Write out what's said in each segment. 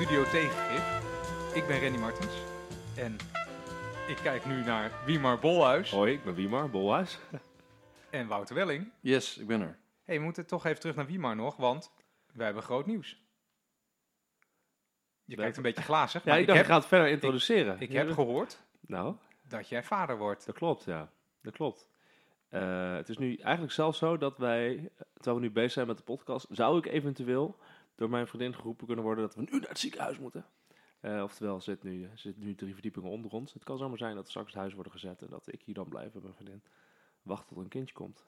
Studio Tegengif. Ik ben Renny Martens en ik kijk nu naar Wiemar Bolhuis Hoi, ik ben Wiemar, Bolhuis. en Wouter Welling. Yes, ik ben er. hey, we moeten toch even terug naar Wiemar nog, want wij hebben groot nieuws. Je kijkt een beetje glazig, Ja, maar ik ik, dacht, heb, ik ga het verder introduceren. ik Ja, heb gehoord Nou, dat jij vader wordt. dat klopt, ja. Dat klopt. Eh, het is nu eigenlijk zelfs zo dat wij, terwijl we nu bezig zijn met de podcast, zou ik eventueel door mijn vriendin geroepen kunnen worden dat we nu naar het ziekenhuis moeten. Eh, oftewel, zit nu, zit nu drie verdiepingen onder ons. Het kan zomaar zijn dat er straks het huis wordt gezet en dat ik hier dan blijf met mijn vriendin. Wacht tot een kindje komt.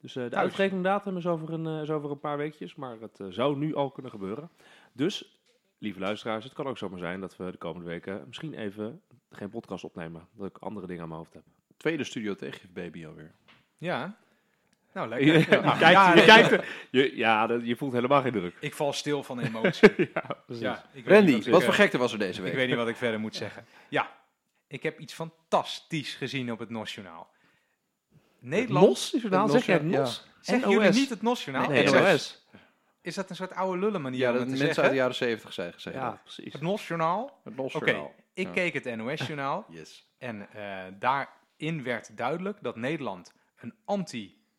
Dus eh, de Thuis. uitrekeningdatum is over een, eh, is over een paar weekjes, maar het zou nu al kunnen gebeuren. Dus, lieve luisteraars, het kan ook zomaar zijn dat we de komende weken misschien even geen podcast opnemen. Dat ik andere dingen aan mijn hoofd heb. Tweede studio tegengif baby alweer. Ja, nou lekker. je Ja, kijkt, ja, je, kijkt, je, ja, dat- je voelt helemaal geen druk. Ik val stil van emotie. ja, ik Randy, wat ik, wat eh, voor gekte was er deze Ik week? weet niet wat ik verder moet zeggen. Ja, ik heb iets fantastisch gezien op het NOS-journaal. Nederland... NOS? Het nou? Het Zeg jij NOS, ja. NOS? Zeggen NOS. jullie niet het NOS-journaal? Nee, Ik NOS. Is dat een soort oude lullen manier Ja, om dat het te mensen zeggen? uit de jaren zeventig zijn gezegd. Ja, precies. Het NOS-journaal? Het Oké, NOS-journaal. ik Ja. keek het NOS-journaal Yes. en eh, daarin werd duidelijk dat Nederland een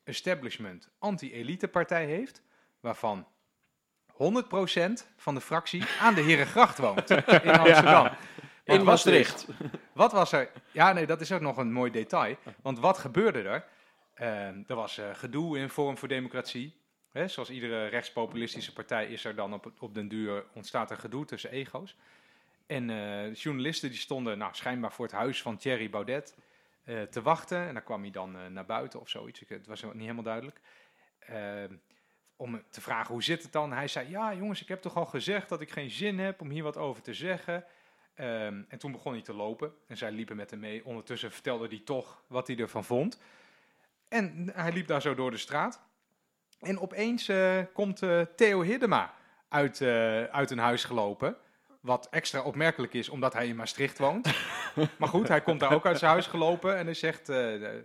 anti-establishment, anti-elite-partij heeft, waarvan 100% van de fractie aan de Herengracht woont in Amsterdam. In Maastricht. Wat was er? Ja, nee, dat is ook nog een mooi detail. Want wat gebeurde er? Eh, er was eh, gedoe in Forum voor Democratie. Hè, zoals iedere rechtspopulistische partij is er dan op, op den duur ontstaat er gedoe tussen ego's. En eh, journalisten die stonden nou, schijnbaar voor het huis van Thierry Baudet eh, te wachten. En dan kwam hij dan eh, naar buiten of zoiets. Het was niet helemaal duidelijk. Eh, om te vragen hoe zit het dan. Hij zei, ja jongens, ik heb toch al gezegd dat ik geen zin heb om hier wat over te zeggen. Ehm, en toen begon hij te lopen en zij liepen met hem mee. Ondertussen vertelde hij toch wat hij ervan vond. En hij liep daar zo door de straat. En opeens eh, komt Theo Hiddema uit, uit een huis gelopen. Wat extra opmerkelijk is, omdat hij in Maastricht woont. maar goed, hij komt daar ook uit zijn huis gelopen. En hij zegt, eh, eh,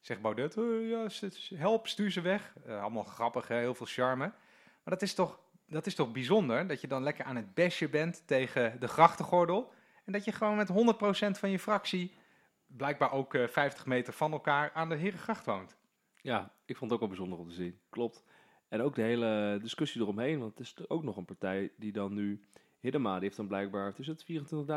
zegt Baudet, "Eh, ja, help, stuur ze weg. Eh, allemaal grappig, heel veel charme. Maar dat is, toch, dat is toch bijzonder, dat je dan lekker aan het besje bent tegen de grachtengordel. En dat je gewoon met 100% van je fractie, blijkbaar ook eh, 50 meter van elkaar, aan de Herengracht woont. Ja, ik vond het ook wel bijzonder om te zien. Klopt. En ook de hele discussie eromheen, want het is ook nog een partij die dan nu... Hiddema, die heeft dan blijkbaar, is het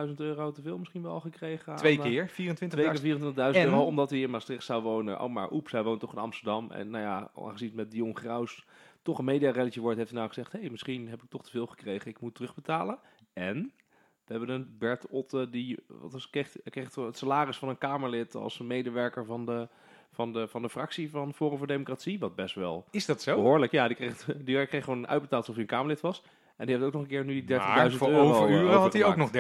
24.000 euro te veel misschien wel gekregen? Twee eh, keer, 24.000. Twee keer 24.000 En- euro, omdat hij in Maastricht zou wonen. Oh, maar oeps, hij woont toch in Amsterdam. En nou ja, aangezien het met Dion Graus toch een mediarelletje wordt, heeft hij nou gezegd... hé, hey, misschien heb ik toch te veel gekregen, ik moet terugbetalen. En we hebben een Bert Otte, die wat was, kreeg, kreeg het salaris van een Kamerlid... als een medewerker van de, van, de, van de fractie van Forum voor Democratie. Wat best wel Is dat zo? behoorlijk... Ja, die kreeg, die kreeg gewoon uitbetaald alsof hij een Kamerlid was. En die heeft ook nog een keer nu die 30.000 Maar voor euro overuren eh, had hij ook nog 30.000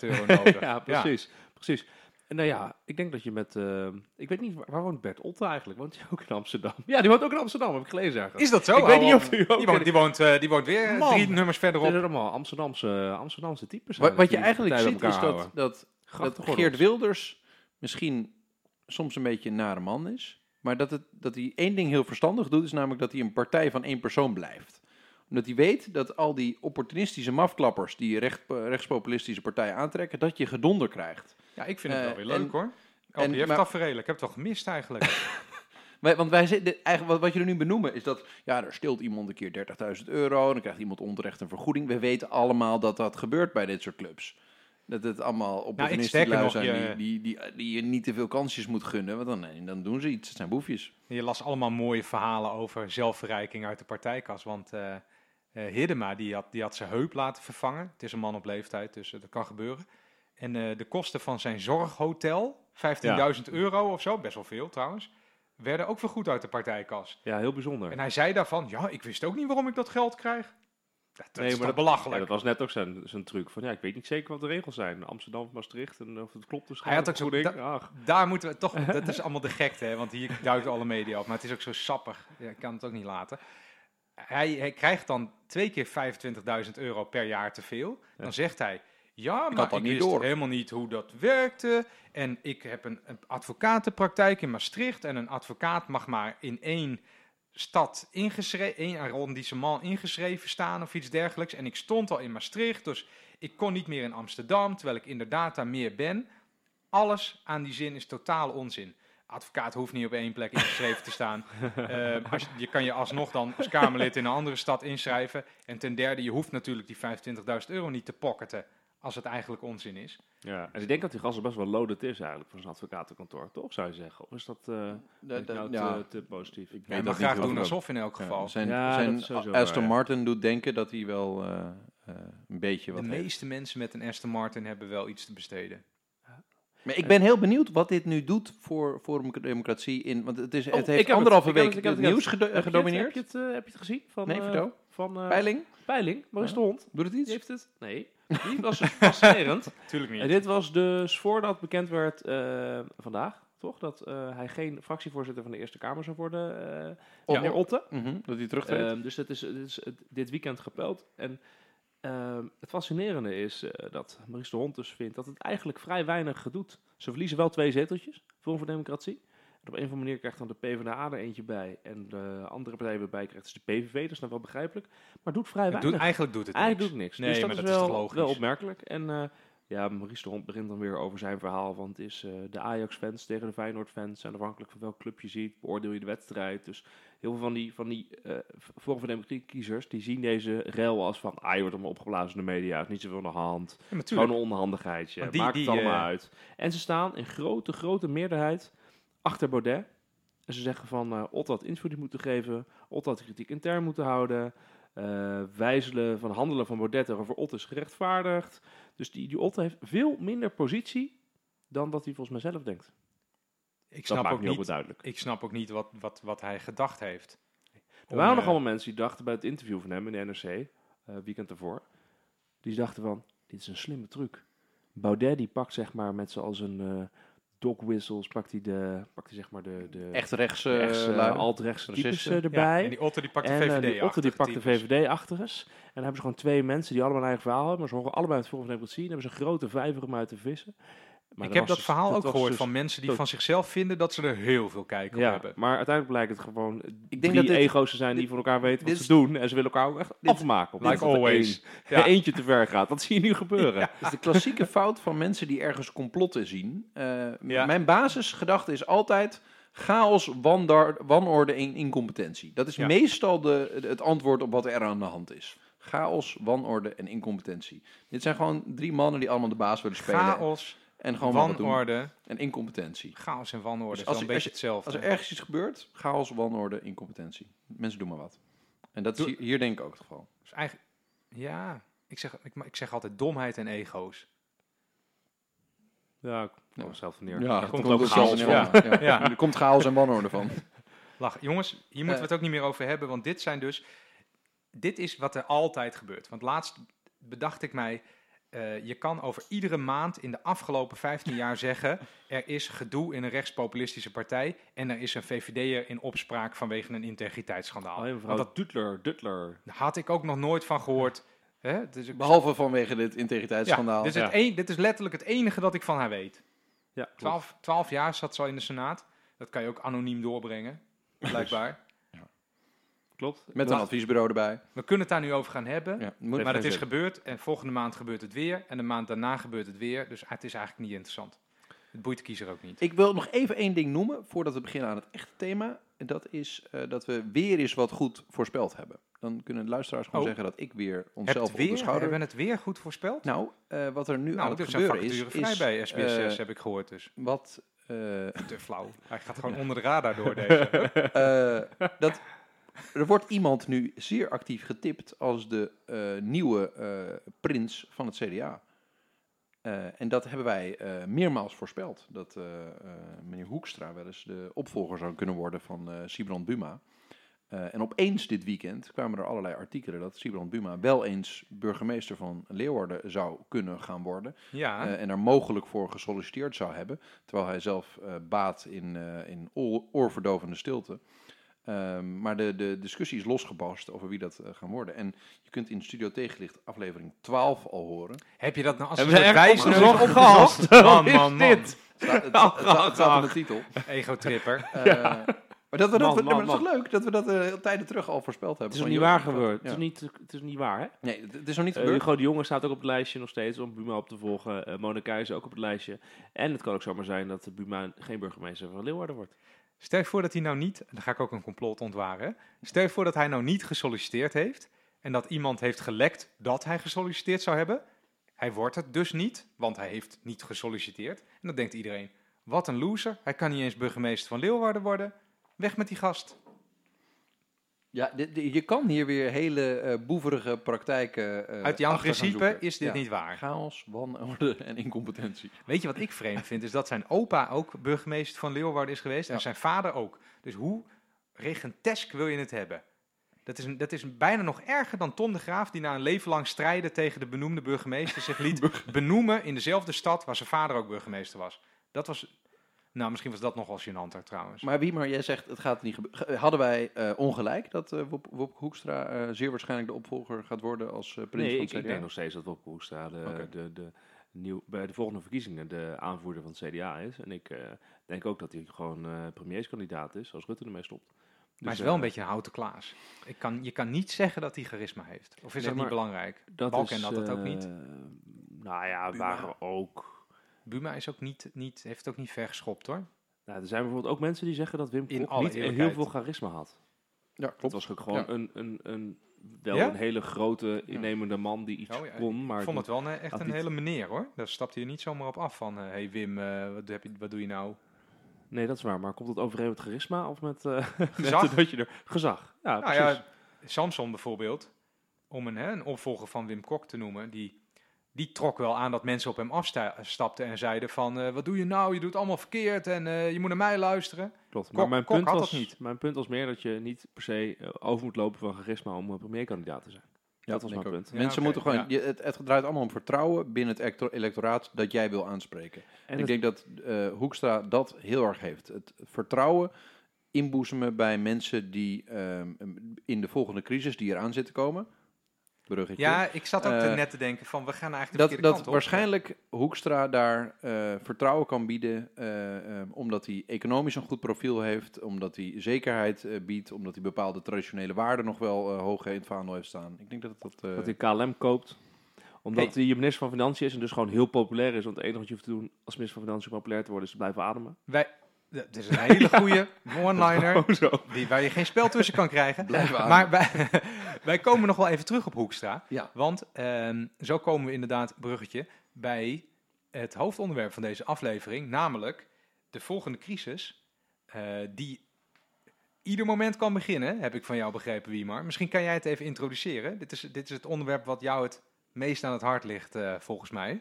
euro nodig. ja, precies. precies. En nou ja, ik denk dat je met... eh, ik weet niet, waar, waar woont Bert Otte eigenlijk? Woont hij ook in Amsterdam? Ja, die woont ook in Amsterdam, heb ik gelezen ergens. Is dat zo? Ik weet Oh, niet of die ook... Die woont, die woont, eh, die woont weer Man. drie nummers verderop. zijn allemaal Amsterdamse, Amsterdamse types. Wat, wat je eigenlijk eigenlijk ziet is dat, dat, dat. Geert Wilders misschien soms een beetje een nare man is. Maar dat, het, dat hij één ding heel verstandig doet, is namelijk dat hij een partij van één persoon blijft. Omdat hij weet dat al die opportunistische mafklappers die recht, rechtspopulistische partijen aantrekken, dat je gedonder krijgt. Ja, ik vind het Eh, wel weer leuk en- hoor. en- LPF maar- tafereel, ik heb het wel gemist eigenlijk. Want wij zitten, eigenlijk wat, wat jullie nu benoemen is dat, ja, er stilt iemand een keer 30.000 euro, dan krijgt iemand onterecht een vergoeding. We weten allemaal dat dat gebeurt bij dit soort clubs. Dat het allemaal lui nog, zijn je- die, die, die, die je niet te veel kansjes moet gunnen, want dan, nee, dan doen ze iets. Het zijn boefjes. je las allemaal mooie verhalen over zelfverrijking uit de partijkas. Want eh eh, Hiddema die had, die had zijn heup laten vervangen. Het is een man op leeftijd, dus eh, dat kan gebeuren. En eh, de kosten van zijn zorghotel, 15.000 euro of zo, best wel veel trouwens, werden ook vergoed uit de partijkas. Ja, heel bijzonder. En hij zei daarvan, ja, ik wist ook niet waarom ik dat geld krijg. Dat, dat is toch dat, belachelijk. ja, dat was net ook zijn, zijn truc. Van ja, ik weet niet zeker wat de regels zijn. Amsterdam, Maastricht en of het klopt. Dus Hij had ook zo- da- Daar moeten we toch, dat is allemaal de gekte, hè, want hier duiken alle media op. Maar het is ook zo sappig, ja, ik kan het ook niet laten. Hij, hij krijgt dan twee keer 25.000 euro per jaar te veel. Dan Ja. zegt hij, ja, maar dat ik niet wist door. helemaal niet hoe dat werkte. En ik heb een, een advocatenpraktijk in Maastricht. En een advocaat mag maar in één stad ingeschreven, in een arrondissement ingeschreven staan of iets dergelijks. En ik stond al in Maastricht, dus ik kon niet meer in Amsterdam, terwijl ik inderdaad daar meer ben. Alles aan die zin is totaal onzin. Advocaat hoeft niet op één plek ingeschreven te staan. Eh, als je, je kan je alsnog dan als Kamerlid in een andere stad inschrijven. En ten derde, je hoeft natuurlijk die 25.000 euro niet te pocketen als het eigenlijk onzin is. Ja, en ik denk dat die gasten best wel loaded is eigenlijk voor zijn advocatenkantoor, toch? Zou je zeggen? Of is dat eh nou ja, te, te positief? ik mag dat graag doen alsof in elk ja, geval. zijn Ja, zijn sowieso Aston waar, ja. Martin doet denken dat hij wel eh, eh, een beetje De wat heeft. meeste mensen met een Aston Martin hebben wel iets te besteden. Maar ik ben heel benieuwd wat dit nu doet voor Forum Democratie. In, want het, is, Oh, het heeft anderhalve heb week ik heb het ik heb nieuws gedo- Heb je het- gedomineerd. Heb je het, eh, heb je het gezien? Van, Nee, eh, vertel. Van eh, Peiling? Peiling, Maurice Ja. de Hond. Doet het Die iets? heeft het? Nee. Die was dus fascinerend. Tuurlijk En dit was dus voordat bekend werd eh, vandaag, toch? Dat eh, hij geen fractievoorzitter van de Eerste Kamer zou worden, eh Op- meneer Otte. Mhm, dat hij terugtreedt. Ehm, dus dat is, het is het- dit weekend gepeld. En ehm, het fascinerende is eh, dat Maurice de Hond dus vindt dat het eigenlijk vrij weinig doet. Ze verliezen wel twee zeteltjes, Forum voor Democratie. En op een of andere manier krijgt dan de PvdA er eentje bij. En de andere partij erbij krijgt dus de PVV, dat is dan wel begrijpelijk. Maar doet vrij weinig. doet, eigenlijk doet het Eigenlijk niks. doet niks. Nee, dus dat maar is dat is wel, logisch? wel opmerkelijk. En eh, ja, Maurice de Hond begint dan weer over zijn verhaal. Want het is eh, de Ajax-fans tegen de Feyenoord-fans. En afhankelijk van welk club je ziet, beoordeel je de wedstrijd. Dus heel veel van die, van die eh Forum voor Democratie-kiezers... die zien deze rel als van... ah, je wordt allemaal opgeblazen in de media, is niet zoveel aan de hand. Ja, Gewoon een onhandigheidje, die- maakt die, het allemaal eh, uit. En ze staan in grote, grote meerderheid achter Baudet. En ze zeggen van, eh Otto had invulling moeten geven, Otto had kritiek intern moeten houden, eh, wijzelen van handelen van Baudet over Otto is gerechtvaardigd. Dus die, die Otto heeft veel minder positie dan dat hij volgens mij zelf denkt. Ik Dat snap maakt ook niet duidelijk. ik snap ook niet wat, wat, wat hij gedacht heeft. Er waren nog eh, allemaal mensen die dachten bij het interview van hem in de NRC, eh, weekend ervoor, die dachten van, dit is een slimme truc. Baudet die pakt zeg maar met zoals een eh dog whistles, pakt hij, de, pakt hij zeg maar de, de, Echt rechts, de eh, rechtse, lui. alt-rechtse types eh, Ja, erbij. en die Otto die pakt de En, eh, VVD die Otter die pakt de types. VVD achter eens. En dan hebben ze gewoon twee mensen die allemaal een eigen verhaal hebben. Maar ze horen allebei het Forum van Democratie. En hebben ze een grote vijver om uit te vissen. Maar ik heb dat dus- verhaal ook gehoord dus- van mensen die tot- van zichzelf vinden dat ze er heel veel kijk op Ja, hebben. maar uiteindelijk blijkt het gewoon denk drie dat dit- ego's te zijn die dit- van elkaar weten wat dit ze doen. En ze willen elkaar ook echt dit- afmaken. Omdat Like er always. Ja. eentje te ver gaat. Dat zie je nu gebeuren. Dat is de klassieke fout van mensen die ergens complotten zien. Eh, Ja. Mijn basisgedachte is altijd chaos, wandar, wanorde en incompetentie. Dat is Ja. meestal de, het antwoord op wat er aan de hand is. Chaos, wanorde en incompetentie. Dit zijn gewoon drie mannen die allemaal de baas willen spelen. Chaos, en gewoon maar wat doen. wanorde. En incompetentie. Chaos en wanorde Dus is als een je- beetje hetzelfde. Als er ergens iets gebeurt, chaos, wanorde, incompetentie. Mensen doen maar wat. En dat is Doe- hier, hier denk ik ook het geval. Dus eigenlijk, ja, ik zeg, ik, ik zeg altijd domheid en ego's. Ja, ik Ja. kom er zelf van neer. Ja, Er komt ook ook chaos van. ja, ja. Ja. Er komt chaos en wanorde van. Lach. Jongens, hier moeten we het ook niet meer over hebben, want dit zijn dus, dit is wat er altijd gebeurt. Want laatst bedacht ik mij, eh, je kan over iedere maand in de afgelopen 15 jaar zeggen, er is gedoe in een rechtspopulistische partij en er is een VVD'er in opspraak vanwege een integriteitsschandaal. Oh, ja, mevrouw Want dat Dutler, Dutler. had ik ook nog nooit van gehoord. Hè? Dus ik- Behalve vanwege dit ja, integriteitsschandaal. dit, is Ja. een, dit is letterlijk het enige dat ik van haar weet. Ja, klopt. 12, 12 jaar zat ze al in de Senaat. Dat kan je ook anoniem doorbrengen, blijkbaar. klopt. Met een adviesbureau erbij. We kunnen het daar nu over gaan hebben. Ja, moet, Maar het is gebeurd en volgende maand gebeurt het weer. En de maand daarna gebeurt het weer. Dus het is eigenlijk niet interessant. Het boeit de kiezer ook niet. Ik wil nog even één ding noemen voordat we beginnen aan het echte thema. En dat is eh, dat we weer eens wat goed voorspeld hebben. Dan kunnen de luisteraars gewoon Oh. zeggen dat ik weer onszelf het op de weer, schouder... hebben we het weer goed voorspeld? Nou, eh, wat er nu aan nou, het er zijn gebeuren is, vacature vrij is bij SBS6, eh, heb ik gehoord. Dus wat... te flauw. Hij gaat gewoon onder de radar door deze. dat, er wordt iemand nu zeer actief getipt als de eh, nieuwe eh, prins van het CDA. Eh, en dat hebben wij meermaals voorspeld. Dat meneer Hoekstra wel eens de opvolger zou kunnen worden van Sibrand Buma. En opeens dit weekend kwamen er allerlei artikelen dat Sibrand Buma wel eens burgemeester van Leeuwarden zou kunnen gaan worden. Ja, en er mogelijk voor gesolliciteerd zou hebben. Terwijl hij zelf baat in, in oor- oorverdovende stilte. Ehm, maar de, de discussie is losgebarst over wie dat eh, gaan worden. En je kunt in Studio Tegenlicht aflevering 12 al horen. heb je dat nou als Hebben een we soort opgezocht? Man, is man, man. dit? Het staat, het, het staat- het staat in de titel. Ego-tripper. Eh, Maar dat we dat, Man, we- man, maar dat is toch leuk dat we dat eh, tijden terug al voorspeld hebben. Het is nog niet waar gebeurd. ja. Het, is niet, het is niet waar, hè? Nee, het het is nog niet gebeurd. Hugo de Jonge staat ook op het lijstje nog steeds om Buma op te volgen. Monica is ook op het lijstje. En het kan ook zomaar zijn dat de Buma geen burgemeester van Leeuwarden wordt. Stel je voor dat hij nou niet, dan ga ik ook een complot ontwaren. Stel je voor dat hij nou niet gesolliciteerd heeft en dat iemand heeft gelekt dat hij gesolliciteerd zou hebben. Hij wordt het dus niet, want hij heeft niet gesolliciteerd. En dan denkt iedereen, wat een loser. Hij kan niet eens burgemeester van Leeuwarden worden. Weg met die gast. Ja, dit- dit- je kan hier weer hele eh, boeverige praktijken eh, Uit jouw principe is dit Ja. niet waar. Chaos, wanorde en incompetentie. Weet je wat ik vreemd vind? Is dat zijn opa ook burgemeester van Leeuwarden is geweest Ja. en zijn vader ook. Dus hoe regentesk wil je het hebben? Dat is, een, dat is bijna nog erger dan Tom de Graaf, die na een leven lang strijden tegen de benoemde burgemeester zich liet benoemen in dezelfde stad waar zijn vader ook burgemeester was. Dat was, nou misschien was dat nog wel gênanter trouwens. Maar wie maar jij zegt, het gaat niet gebeuren. Hadden wij eh, ongelijk dat eh Wop, Wopke Hoekstra eh, zeer waarschijnlijk de opvolger gaat worden als eh prins Nee, van ik, het ik denk nog steeds dat Wopke Hoekstra de, de, de, nieuw, bij de volgende verkiezingen de aanvoerder van het CDA is. En ik eh, denk ook dat hij gewoon eh, premierskandidaat is als Rutte ermee stopt. maar hij Dus, is wel een beetje een houten klaas. Ik kan, je kan niet zeggen dat hij charisma heeft. Of is Nee, dat niet belangrijk? Dat Balken is, had dat ook eh, niet. Nou ja, Buma. waren ook... Buma is ook niet, niet, heeft het ook niet ver geschopt hoor. Nou, er zijn bijvoorbeeld ook mensen die zeggen dat Wim In Kok alle niet heel veel charisma had. Ja, Het klopt. was ook gewoon Ja. een, een, een, wel Ja? een hele grote, innemende man die iets Oh ja, kon. Maar ik vond het wel een, echt had een niet- hele meneer hoor. Daar stapte je niet zomaar op af van, hé hey Wim, eh, wat, heb je, wat doe je nou? Nee, dat is waar. Maar komt het overeen met charisma of met, eh, Gezag? met dat je er... Gezag, ja, Nou precies. ja, Samson bijvoorbeeld, om een, hè, een opvolger van Wim Kok te noemen, die, die trok wel aan dat mensen op hem afstapten en zeiden van, eh, wat doe je nou? Je doet het allemaal verkeerd en eh, je moet naar mij luisteren. Klopt. Kok- Maar mijn Kok punt, had was, dat niet. mijn punt was meer dat je niet per se eh, over moet lopen van charisma om een premierkandidaat te zijn. Ja, dat was mijn punt. Ja, Mensen moeten gewoon, ja. je, het, het draait allemaal om vertrouwen binnen het electo- electoraat dat jij wil aanspreken. En ik het- denk dat eh, Hoekstra dat heel erg heeft. Het vertrouwen inboezemen bij mensen die ehm, in de volgende crisis die eraan zit te komen. Bruggetje. Ja, ik zat ook te- Eh, net te denken van, we gaan eigenlijk de dat, dat kant op. waarschijnlijk Hoekstra daar eh, vertrouwen kan bieden, eh, omdat hij economisch een goed profiel heeft, omdat hij zekerheid biedt, omdat hij bepaalde traditionele waarden nog wel eh, hoog in het vaandel heeft staan. Ik denk dat het dat... eh, dat hij KLM koopt. Omdat Hey. hij je minister van Financiën is en dus gewoon heel populair is. Want het enige wat je hoeft te doen als minister van Financiën populair te worden is te blijven ademen. Wij, het is een hele goede one-liner. Die, waar je geen spel tussen kan krijgen. Maar wij, wij komen nog wel even terug op Hoekstra. Ja. Want ehm, zo komen we inderdaad, bruggetje, bij het hoofdonderwerp van deze aflevering. Namelijk de volgende crisis. eh, die ieder moment kan beginnen, heb ik van jou begrepen, Wiemar. Misschien kan jij het even introduceren. Dit is, dit is het onderwerp wat jou het meest aan het hart ligt, eh, volgens mij.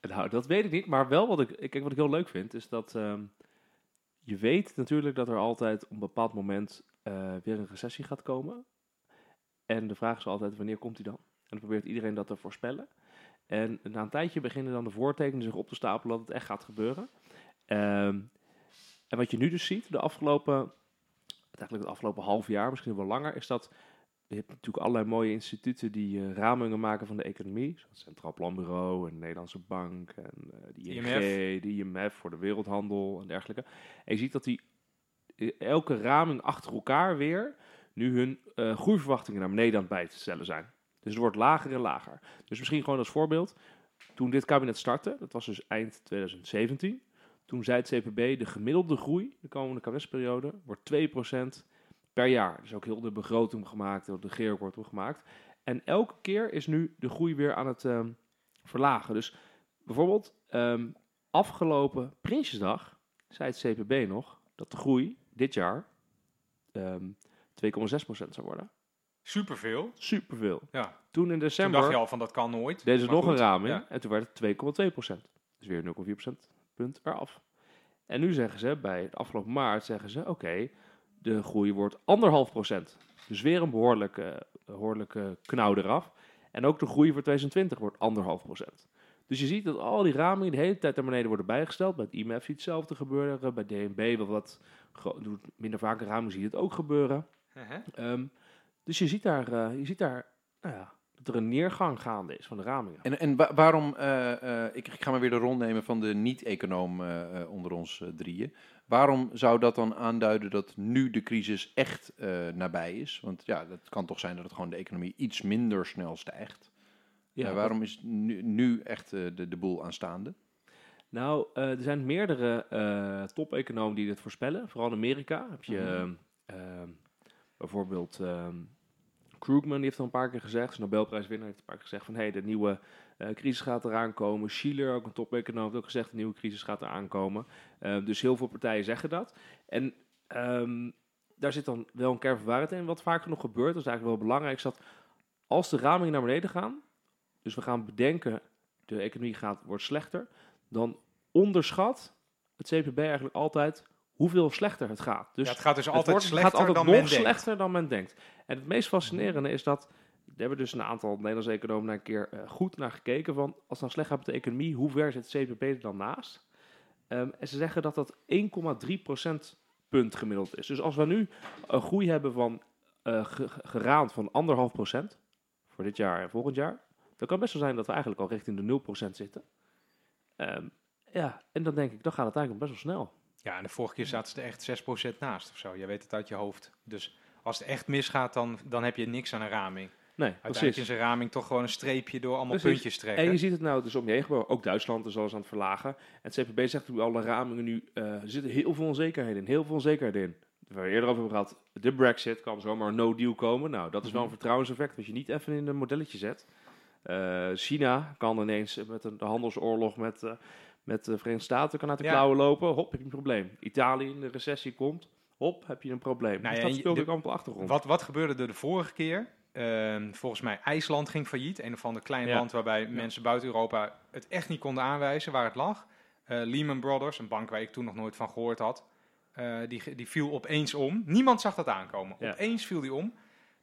Nou, dat weet ik niet. Maar wel wat ik, ik- kijk, wat ik heel leuk vind, is dat ehm, je weet natuurlijk dat er altijd op een bepaald moment eh, weer een recessie gaat komen. En de vraag is altijd, wanneer komt die dan? En dan probeert iedereen dat te voorspellen. En na een tijdje beginnen dan de voortekenen zich op te stapelen dat het echt gaat gebeuren. Ehm, en wat je nu dus ziet, de afgelopen, eigenlijk het afgelopen half jaar, misschien wel langer, is dat je hebt natuurlijk allerlei mooie instituten die eh, ramingen maken van de economie. Zoals het Centraal Planbureau en de Nederlandse Bank en eh, de ING, IMF. de IMF voor de wereldhandel en dergelijke. En je ziet dat die eh, elke raming achter elkaar weer nu hun groeiverwachtingen naar beneden aan het bij te stellen zijn. Dus het wordt lager en lager. Dus misschien gewoon als voorbeeld. Toen dit kabinet startte, dat was dus eind 2017. Toen zei het CPB, de gemiddelde groei de komende kabinetsperiode wordt 2% per jaar. Dus ook heel de begroting gemaakt, de regeerakkoord wordt gemaakt. En elke keer is nu de groei weer aan het ehm, verlagen. Dus bijvoorbeeld ehm, afgelopen Prinsjesdag zei het CPB nog dat de groei dit jaar ehm 2,6% zou worden. Superveel. Superveel. Ja. Toen in Toen december dacht je al van, dat kan nooit. deden ze nog goed, een raming ja. en toen werd het 2,2%. Dus weer 0,4% punt eraf. En nu zeggen ze, bij het afgelopen maart zeggen ze, oké, de groei wordt 1,5%. Dus weer een behoorlijke, behoorlijke knauw eraf. En ook de groei voor 2020 wordt 1,5%. Dus je ziet dat al die ramingen de hele tijd naar beneden worden bijgesteld. Bij het IMF zie je hetzelfde gebeuren. Bij DNB, wat, doet minder vaak een raming, zie je het ook gebeuren. Uh-huh. Ehm, dus je ziet daar, eh, je ziet daar nou ja, dat er een neergang gaande is van de ramingen. En, en wa- waarom, eh, eh, ik, ik ga maar weer de rol nemen van de niet-econoom onder ons drieën. Waarom zou dat dan aanduiden dat nu de crisis echt eh, nabij is? Want ja, dat kan toch zijn dat het gewoon de economie iets minder snel stijgt. Ja, waarom is nu, nu echt eh, de, de boel aanstaande? Nou, eh, er zijn meerdere eh top-economen die dit voorspellen. Vooral in Amerika heb je Mhm. ehm, ehm, bijvoorbeeld ehm, Krugman, die heeft al een paar keer gezegd, de Nobelprijswinnaar heeft een paar keer gezegd van hey, de nieuwe eh, crisis gaat eraan komen. Schiller, ook een top-econoom, heeft ook gezegd de nieuwe crisis gaat eraan komen. Eh, dus heel veel partijen zeggen dat. En ehm, daar zit dan wel een kern van waarheid in. Wat vaker nog gebeurt, dat is eigenlijk wel belangrijk, is dat als de ramingen naar beneden gaan, dus we gaan bedenken, de economie gaat, wordt slechter, dan onderschat het CPB eigenlijk altijd hoeveel slechter het gaat. Dus ja, het gaat dus het altijd wordt- slechter gaat altijd dan nog men denkt. slechter dan men denkt. En het meest fascinerende is dat, er hebben dus een aantal Nederlandse economen daar een keer eh, goed naar gekeken van, als het nou slecht gaat met de economie, hoe ver zit CPB er dan naast? Ehm, en ze zeggen dat dat 1,3% punt gemiddeld is. Dus als we nu een groei hebben van ge- geraamd van anderhalf procent voor dit jaar en volgend jaar, dan kan best wel zijn dat we eigenlijk al richting de 0% zitten. Ehm, ja, en dan denk ik, dan gaat het eigenlijk best wel snel. Ja, en de vorige keer zaten ze er echt 6% naast of zo. Je weet het uit je hoofd. Dus als het echt misgaat, dan, dan heb je niks aan een raming. Nee, Uiteindelijk precies. is een raming toch gewoon een streepje door allemaal Precies. puntjes trekken. En je ziet het nou dus om je heen gebeuren. Ook Duitsland is alles aan het verlagen. En het CPB zegt nu alle ramingen nu, er zitten heel veel onzekerheden in. Heel veel onzekerheden in. Waar we eerder over hebben gehad, de brexit kan zomaar een no-deal komen. Nou, dat is wel een vertrouwenseffect wat je niet even in een modelletje zet. Eh, China kan ineens met een de handelsoorlog met, eh, met de Verenigde Staten kan uit de Ja. klauwen lopen. Hop, heb je een probleem. Italië in de recessie komt. Hop, heb je een probleem. Nou dus dat speelt ook allemaal op de achtergrond. Wat, wat gebeurde er de vorige keer? Ehm, volgens mij IJsland ging failliet. Een of ander klein Ja. land waarbij mensen buiten Europa het echt niet konden aanwijzen waar het lag. Eh, Lehman Brothers, een bank waar ik toen nog nooit van gehoord had, eh, die, die viel opeens om. Niemand zag dat aankomen. Ja. Opeens viel die om.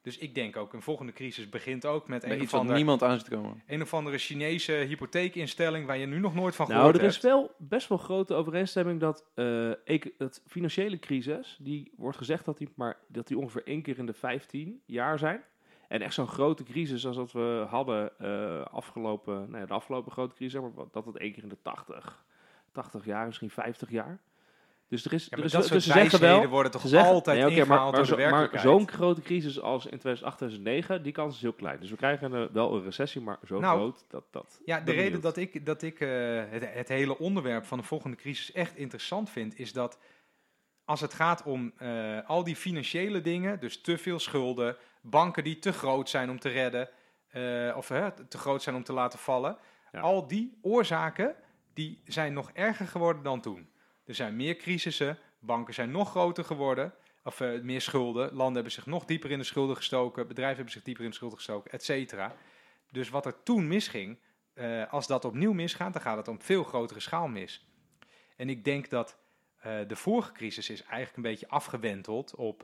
Dus ik denk ook, een volgende crisis begint ook met een of, wat ander, niemand aan zit te komen. een of andere Chinese hypotheekinstelling waar je nu nog nooit van Nou, gehoord er is hebt. wel best wel grote overeenstemming dat eh, ik, het financiële crisis, die wordt gezegd dat die, maar, dat die ongeveer één keer in de 15 jaar zijn. En echt zo'n grote crisis als dat we hadden eh, afgelopen, nou ja, de afgelopen grote crisis, maar dat het één keer in de 80, 80 jaar, misschien 50 jaar. Dus er is, Ja, er is dat dus soort ze zeggen wel, worden toch zeggen, altijd nee, oké, maar, ingehaald maar, maar zo'n grote crisis als in 2008, 2009, die kans is heel klein. Dus we krijgen wel een recessie, maar zo Nou, groot dat dat. Ja, de reden dat ik, dat ik eh, het, het hele onderwerp van de volgende crisis echt interessant vind, is dat als het gaat om eh, al die financiële dingen, dus te veel schulden, banken die te groot zijn om te redden, eh, of te groot zijn om te laten vallen, Ja. al die oorzaken die zijn nog erger geworden dan toen. Er zijn meer crisissen, banken zijn nog groter geworden, of eh, meer schulden, landen hebben zich nog dieper in de schulden gestoken, bedrijven hebben zich dieper in de schulden gestoken, et cetera. Dus wat er toen misging, eh, als dat opnieuw misgaat, dan gaat het om veel grotere schaal mis. En ik denk dat de vorige crisis is eigenlijk een beetje afgewenteld op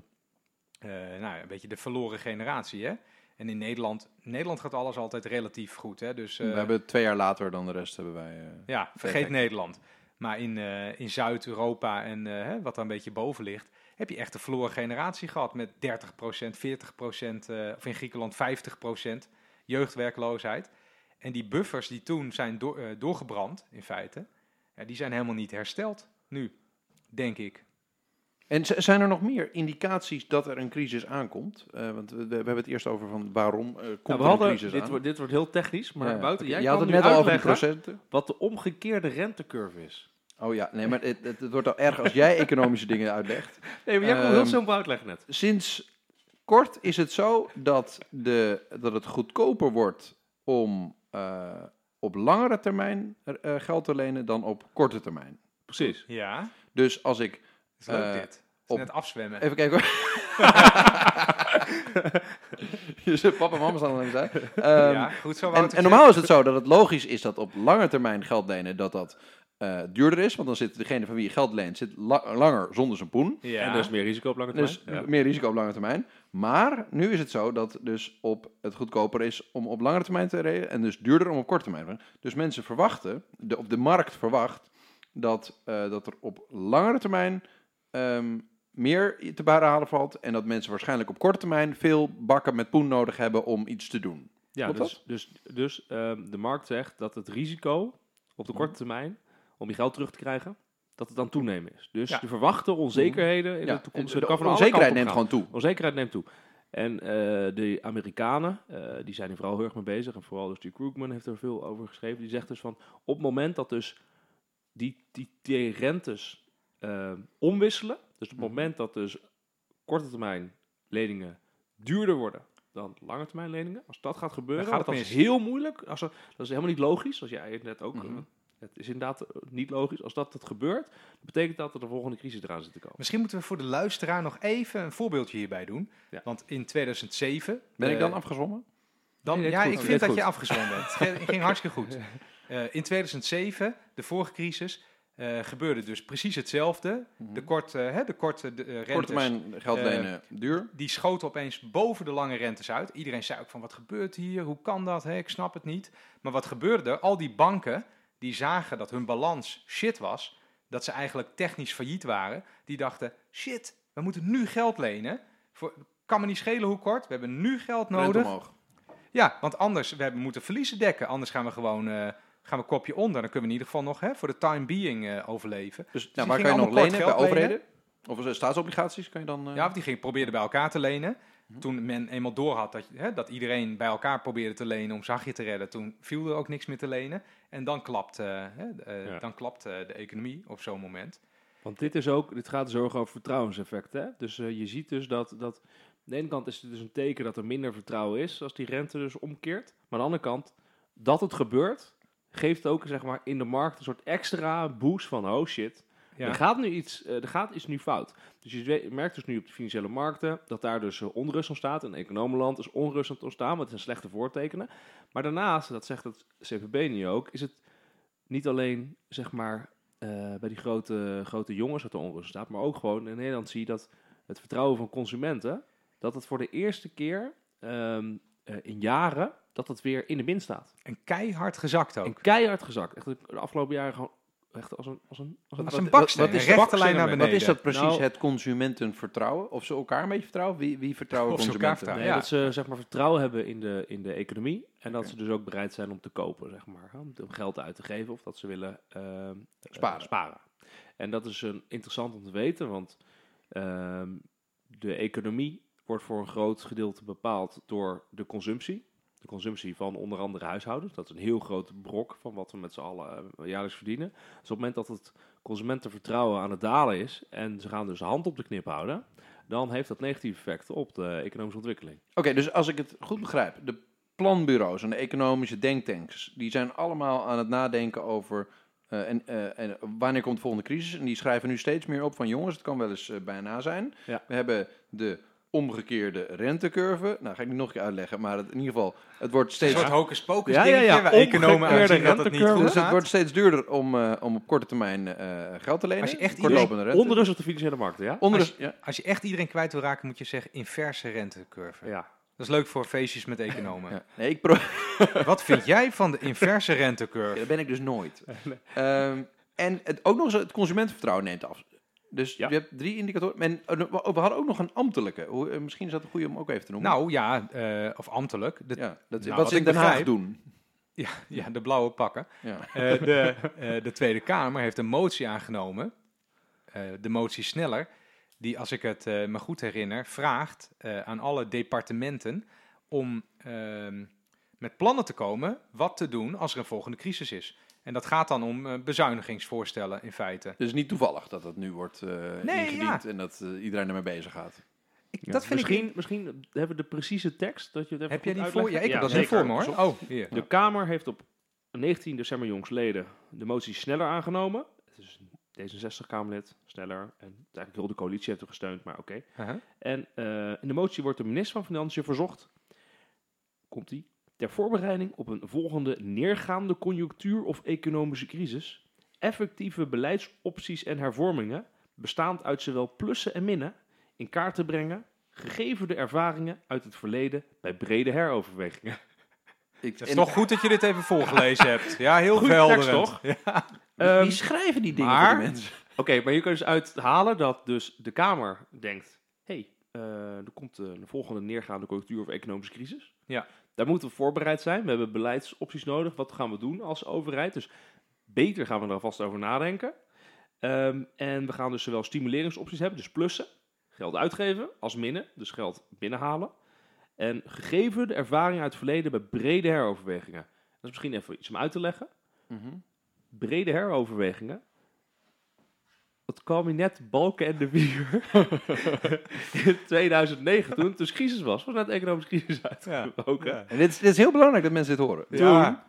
nou, ja, een beetje de verloren generatie. Hè? En in Nederland, Nederland gaat alles altijd relatief goed. Hè? Dus, we eh, hebben twee jaar later dan de rest hebben wij... eh, ja, vergeet. Nederland. Maar in, eh, in Zuid-Europa en eh, hè, wat daar een beetje boven ligt, heb je echt een verloren generatie gehad met 30%, 40%, eh, of in Griekenland 50% jeugdwerkloosheid. En die buffers die toen zijn door- eh, doorgebrand, in feite, ja, die zijn helemaal niet hersteld nu, denk ik. En zijn er nog meer indicaties dat er een crisis aankomt? Eh, want we, we hebben het eerst over van waarom eh, komt Nou, er we een hadden, crisis dit, aan? wordt, dit wordt heel technisch, maar Ja, Wouter, oké. jij Je had kan het nu net al over de uitleggen procenten. wat de omgekeerde rentecurve is. Oh ja, nee, maar het, het, het wordt al erg als jij economische dingen uitlegt. Nee, maar jij kon heel Ehm, simpel uitleggen net. Sinds kort is het zo dat, de, dat het goedkoper wordt om eh, op langere termijn eh, geld te lenen dan op korte termijn. Precies. Ja, Dus als ik... is leuk Eh, dit. Het is op- net afzwemmen. Even kijken hoor. Je papa en mama staan er langs. Ehm, ja, goed zo, En, en normaal is het zo dat het logisch is dat op lange termijn geld lenen dat dat eh, duurder is. Want dan zit degene van wie je geld leent zit la- langer zonder zijn poen. Ja. En er is meer risico op lange termijn. Dus Ja. meer risico op lange termijn. Maar nu is het zo dat dus op het goedkoper is om op lange termijn te reden en dus duurder om op korte termijn. Dus mensen verwachten, de, op de markt verwacht, dat, eh, dat er op langere termijn ehm, meer te behalen valt. En dat mensen waarschijnlijk op korte termijn veel bakken met poen nodig hebben om iets te doen. Ja, dus, dus, dus ehm, de markt zegt dat het risico op de korte termijn om je geld terug te krijgen, dat het het toenemen is. Dus Ja. de verwachte onzekerheden in Ja, de toekomst de van alle onzekerheid neemt gewoon toe. Onzekerheid neemt toe. En eh, de Amerikanen, eh, die zijn er vooral heel erg mee bezig. En vooral dus die Krugman heeft er veel over geschreven. Die zegt dus van, op het moment dat dus die, die, die rentes eh, omwisselen. Dus op het Mhm. moment dat dus korte termijn leningen duurder worden dan lange termijn leningen. Als dat gaat gebeuren, Dan gaat dat het is mis. heel moeilijk. Als er, dat is helemaal niet logisch, als jij het net ook... Mhm. eh, het is inderdaad eh, niet logisch. Als dat het gebeurt, betekent dat er de volgende crisis eraan zit te komen. Misschien moeten we voor de luisteraar nog even een voorbeeldje hierbij doen. Ja. Want in 2007... Ben ik eh, dan afgezwommen? Dan, Nee, ja, goed. ik vind dat je afgezwommen bent. Het ging- ging hartstikke goed. Eh, in 2007, de vorige crisis, eh, gebeurde dus precies hetzelfde. De korte, hè, de korte de, eh, rentes, Korte termijn geld eh, lenen duur. die schoten opeens boven de lange rentes uit. Iedereen zei ook van, wat gebeurt hier? Hoe kan dat? Hè? Ik snap het niet. Maar wat gebeurde er? Al die banken, die zagen dat hun balans shit was. Dat ze eigenlijk technisch failliet waren. Die dachten, shit, we moeten nu geld lenen. Voor, kan me niet schelen hoe kort. We hebben nu geld nodig. omhoog. Ja, want anders, we hebben, moeten verliezen dekken. Anders gaan we gewoon, eh, gaan we kopje onder. Dan kunnen we in ieder geval nog hè, voor de time being eh, overleven. Dus die nou, waar kan je nog lenen? Bij overheden? Of eh, staatsobligaties kan je dan... eh, Ja, want die ging, probeerde bij elkaar te lenen. Toen men eenmaal doorhad dat, hè, dat iedereen bij elkaar probeerde te lenen om zachtje te redden, toen viel er ook niks meer te lenen. En dan klapt, hè, de- Ja. dan klapt eh, de economie op zo'n moment. Want dit, is ook, dit gaat dus ook over vertrouwenseffect. Hè? Dus je ziet dus dat, dat... Aan de ene kant is het dus een teken dat er minder vertrouwen is als die rente dus omkeert. Maar aan de andere kant, dat het gebeurt, geeft ook zeg maar, in de markt een soort extra boost van... Oh shit, er, gaat nu iets, eh, er gaat iets nu fout. Dus je merkt dus nu op de financiële markten dat daar dus eh, onrust ontstaat. In economenland is onrust aan het ontstaan, wat zijn slechte voortekenen. Maar daarnaast, dat zegt het CPB nu ook, is het niet alleen zeg maar eh, bij die grote, grote jongens dat er onrust staat, maar ook gewoon in Nederland zie je dat het vertrouwen van consumenten, dat het voor de eerste keer ehm, eh, in jaren, dat het weer in de min staat. En keihard gezakt ook. En keihard gezakt. Echt de afgelopen jaren gewoon echt als een, als een, als een Als wat- een baksteen, wat is de rechte lijn naar beneden. Wat is dat precies, Nou- het consumentenvertrouwen? Of ze elkaar een beetje vertrouwen? Wie, wie vertrouwen Of ze elkaar consumenten? vertrouwen. Nee, Ja. dat ze zeg maar, vertrouwen hebben in de, in de economie. En dat ze dus ook bereid zijn om te kopen, zeg maar. om geld uit te geven of dat ze willen ehm, eh, Sparen. sparen. En dat is een, interessant om te weten, want ehm, de economie wordt voor een groot gedeelte bepaald door de consumptie. De consumptie van onder andere huishoudens. Dat is een heel groot brok van wat we met z'n allen eh, jaarlijks verdienen. Dus op het moment dat het consumentenvertrouwen aan het dalen is... en ze gaan dus hand op de knip houden... dan heeft dat negatieve effecten op de economische ontwikkeling. Oké, dus als ik het goed begrijp, de planbureaus en de economische denktanks, die zijn allemaal aan het nadenken over eh, en, eh, en wanneer komt de volgende crisis. En die schrijven nu steeds meer op van jongens, het kan wel eens bijna zijn. Ja. We hebben de omgekeerde rentecurve. Nou, ga ik niet nog een keer uitleggen, maar het, in ieder geval, het wordt Een steeds... soort hocus pocus Ja, ja, dingetje, ja. waar economen aanzien dat het niet rentekurve. goed Dus het wordt steeds duurder om, eh, om op korte termijn eh, geld te lenen. Als je echt Kortlopende iedereen op de financiële markten, ja? Onder Als ja. Als je echt iedereen kwijt wil raken, moet je zeggen inverse rentecurve. Ja. Dat is leuk voor feestjes met economen. Ja. Nee, ik pro- Wat vind jij van de inverse Ja, rentecurve? dat ben ik dus nooit. Ehm, en het, ook nog eens het consumentenvertrouwen neemt af. Dus Ja. je hebt drie indicatoren. En eh, we hadden ook nog een ambtelijke. Eh, misschien is dat een goede om ook even te noemen. Nou ja, eh, of ambtelijk. De, ja, dat, nou, wat ze in ik Den Haag doen. ja, ja, de blauwe pakken. Ja. De, de Tweede Kamer heeft een motie aangenomen, de motie sneller, die, als ik het me goed herinner, vraagt aan alle departementen om ehm, met plannen te komen wat te doen als er een volgende crisis is. En dat gaat dan om eh, bezuinigingsvoorstellen in feite. Dus niet toevallig dat dat nu wordt eh, Nee, ingediend en dat eh, iedereen ermee bezig gaat. Ik, Ja. Dat vind misschien, ik... misschien hebben we de precieze tekst, dat je het even Heb jij die voor? Ja, ik heb dat niet zeker. voor me hoor. Oh, hier. De Kamer heeft op 19 december jongstleden de motie sneller aangenomen. Het is een D66-Kamerlid, sneller. En eigenlijk heel de coalitie heeft er gesteund, maar oké. Uh-huh. En eh, in de motie wordt de minister van Financiën verzocht, komt die, ter voorbereiding op een volgende neergaande conjunctuur of economische crisis, effectieve beleidsopties en hervormingen, bestaand uit zowel plussen en minnen, in kaart te brengen, gegeven de ervaringen uit het verleden bij brede heroverwegingen. Ik, Het is en- toch goed dat je dit even voorgelezen hebt. Ja, heel tekst, toch? Ja. wie Ehm, schrijven die dingen maar- voor die mensen? Oké, maar je kunt dus uithalen dat dus de Kamer denkt... hé, hey, eh, er komt eh, een volgende neergaande conjunctuur of economische crisis. Ja. Daar moeten we voorbereid zijn. We hebben beleidsopties nodig. Wat gaan we doen als overheid? Dus beter gaan we er alvast over nadenken. Ehm, en we gaan dus zowel stimuleringsopties hebben, dus plussen, geld uitgeven, als minnen, dus geld binnenhalen. En gegeven de ervaring uit het verleden bij brede heroverwegingen. Dat is misschien even iets om uit te leggen. Mhm. Brede heroverwegingen. Het kabinet Balken en de Wier in 2009, toen het dus crisis was, was net de economische crisis uitgebroken. Ja. En dit is, dit is heel belangrijk dat mensen dit horen. Toen, Ja.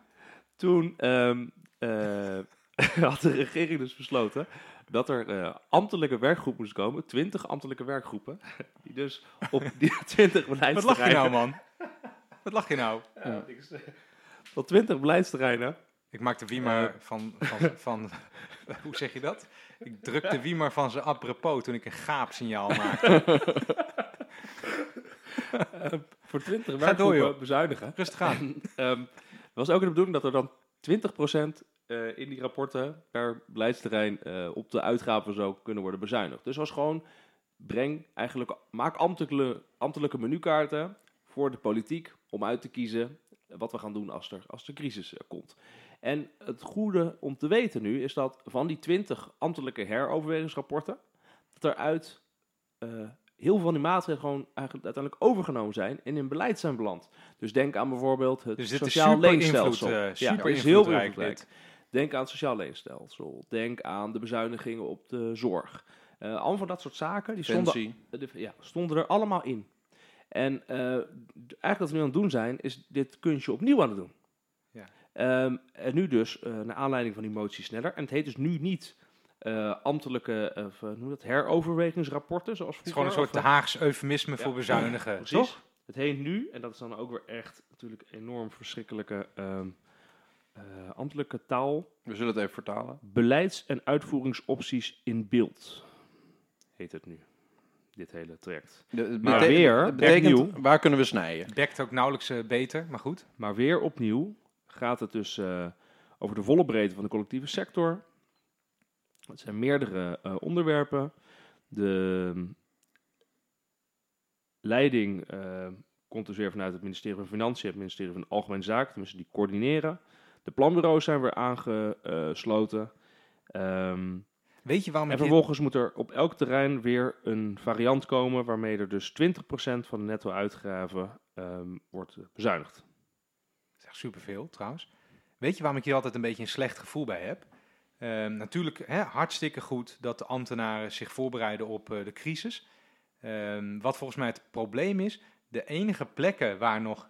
toen ehm, eh, had de regering dus besloten dat er eh, ambtelijke werkgroepen moest komen. 20 ambtelijke werkgroepen. Die dus op die 20 Wat lach je beleidsterreinen... nou, man? Wat lach je nou? Ja, Op 20 beleidsterreinen. Ik maakte Wiemer van, van, van, hoe zeg je dat? Ik drukte Wiemer van zijn apropos toen ik een gaapsignaal maakte. voor 20 door, werkgroepen bezuinigen. Rustig aan. Het was ook de bedoeling dat er dan 20% eh, in die rapporten per beleidsterrein eh, op de uitgaven zou kunnen worden bezuinigd. Dus was gewoon, breng eigenlijk, maak ambtelijke, ambtelijke menukaarten voor de politiek om uit te kiezen wat we gaan doen als er, als de crisis eh, komt. En het goede om te weten nu is dat van die 20 ambtelijke heroverwegingsrapporten, dat er uit eh, heel veel van die maatregelen gewoon eigenlijk uiteindelijk overgenomen zijn en in beleid zijn beland. Dus denk aan bijvoorbeeld het Dus sociaal leenstelsel. invloed, ja, super is heel dit. Denk aan het sociaal leenstelsel. Denk aan de bezuinigingen op de zorg. Eh allemaal van dat soort zaken die stonden, de- ja, stonden er allemaal in. En eigenlijk wat we nu aan het doen zijn, is dit kunstje opnieuw aan het doen. Ehm, en nu dus, eh naar aanleiding van die motie sneller. En het heet dus nu niet eh, ambtelijke of, eh, hoe dat, heroverwegingsrapporten, zoals Het is gewoon een soort of, Haags eufemisme Ja. voor bezuinigen, Precies. toch? Het heet nu, en dat is dan ook weer echt natuurlijk enorm verschrikkelijke ehm, eh, ambtelijke taal, We zullen het even vertalen. beleids- en uitvoeringsopties in beeld. Heet het nu, dit hele traject. Maar bete- weer, het betekent, opnieuw. waar kunnen we snijden? Dekt ook nauwelijks beter, maar goed. Maar weer opnieuw gaat het dus eh, over de volle breedte van de collectieve sector. Het zijn meerdere eh, onderwerpen. De mm, leiding eh, komt dus weer vanuit het ministerie van Financiën, het ministerie van Algemene Zaken, tenminste die coördineren. De planbureaus zijn weer aangesloten. Ehm, Weet je waarom en vervolgens moet er op elk terrein weer een variant komen waarmee er dus 20% van de netto-uitgaven ehm, wordt bezuinigd. Dat superveel, trouwens. Weet je waarom ik hier altijd een beetje een slecht gevoel bij heb? Ehm, natuurlijk hè, hartstikke goed dat de ambtenaren zich voorbereiden op eh, de crisis. Ehm, wat volgens mij het probleem is, de enige plekken waar nog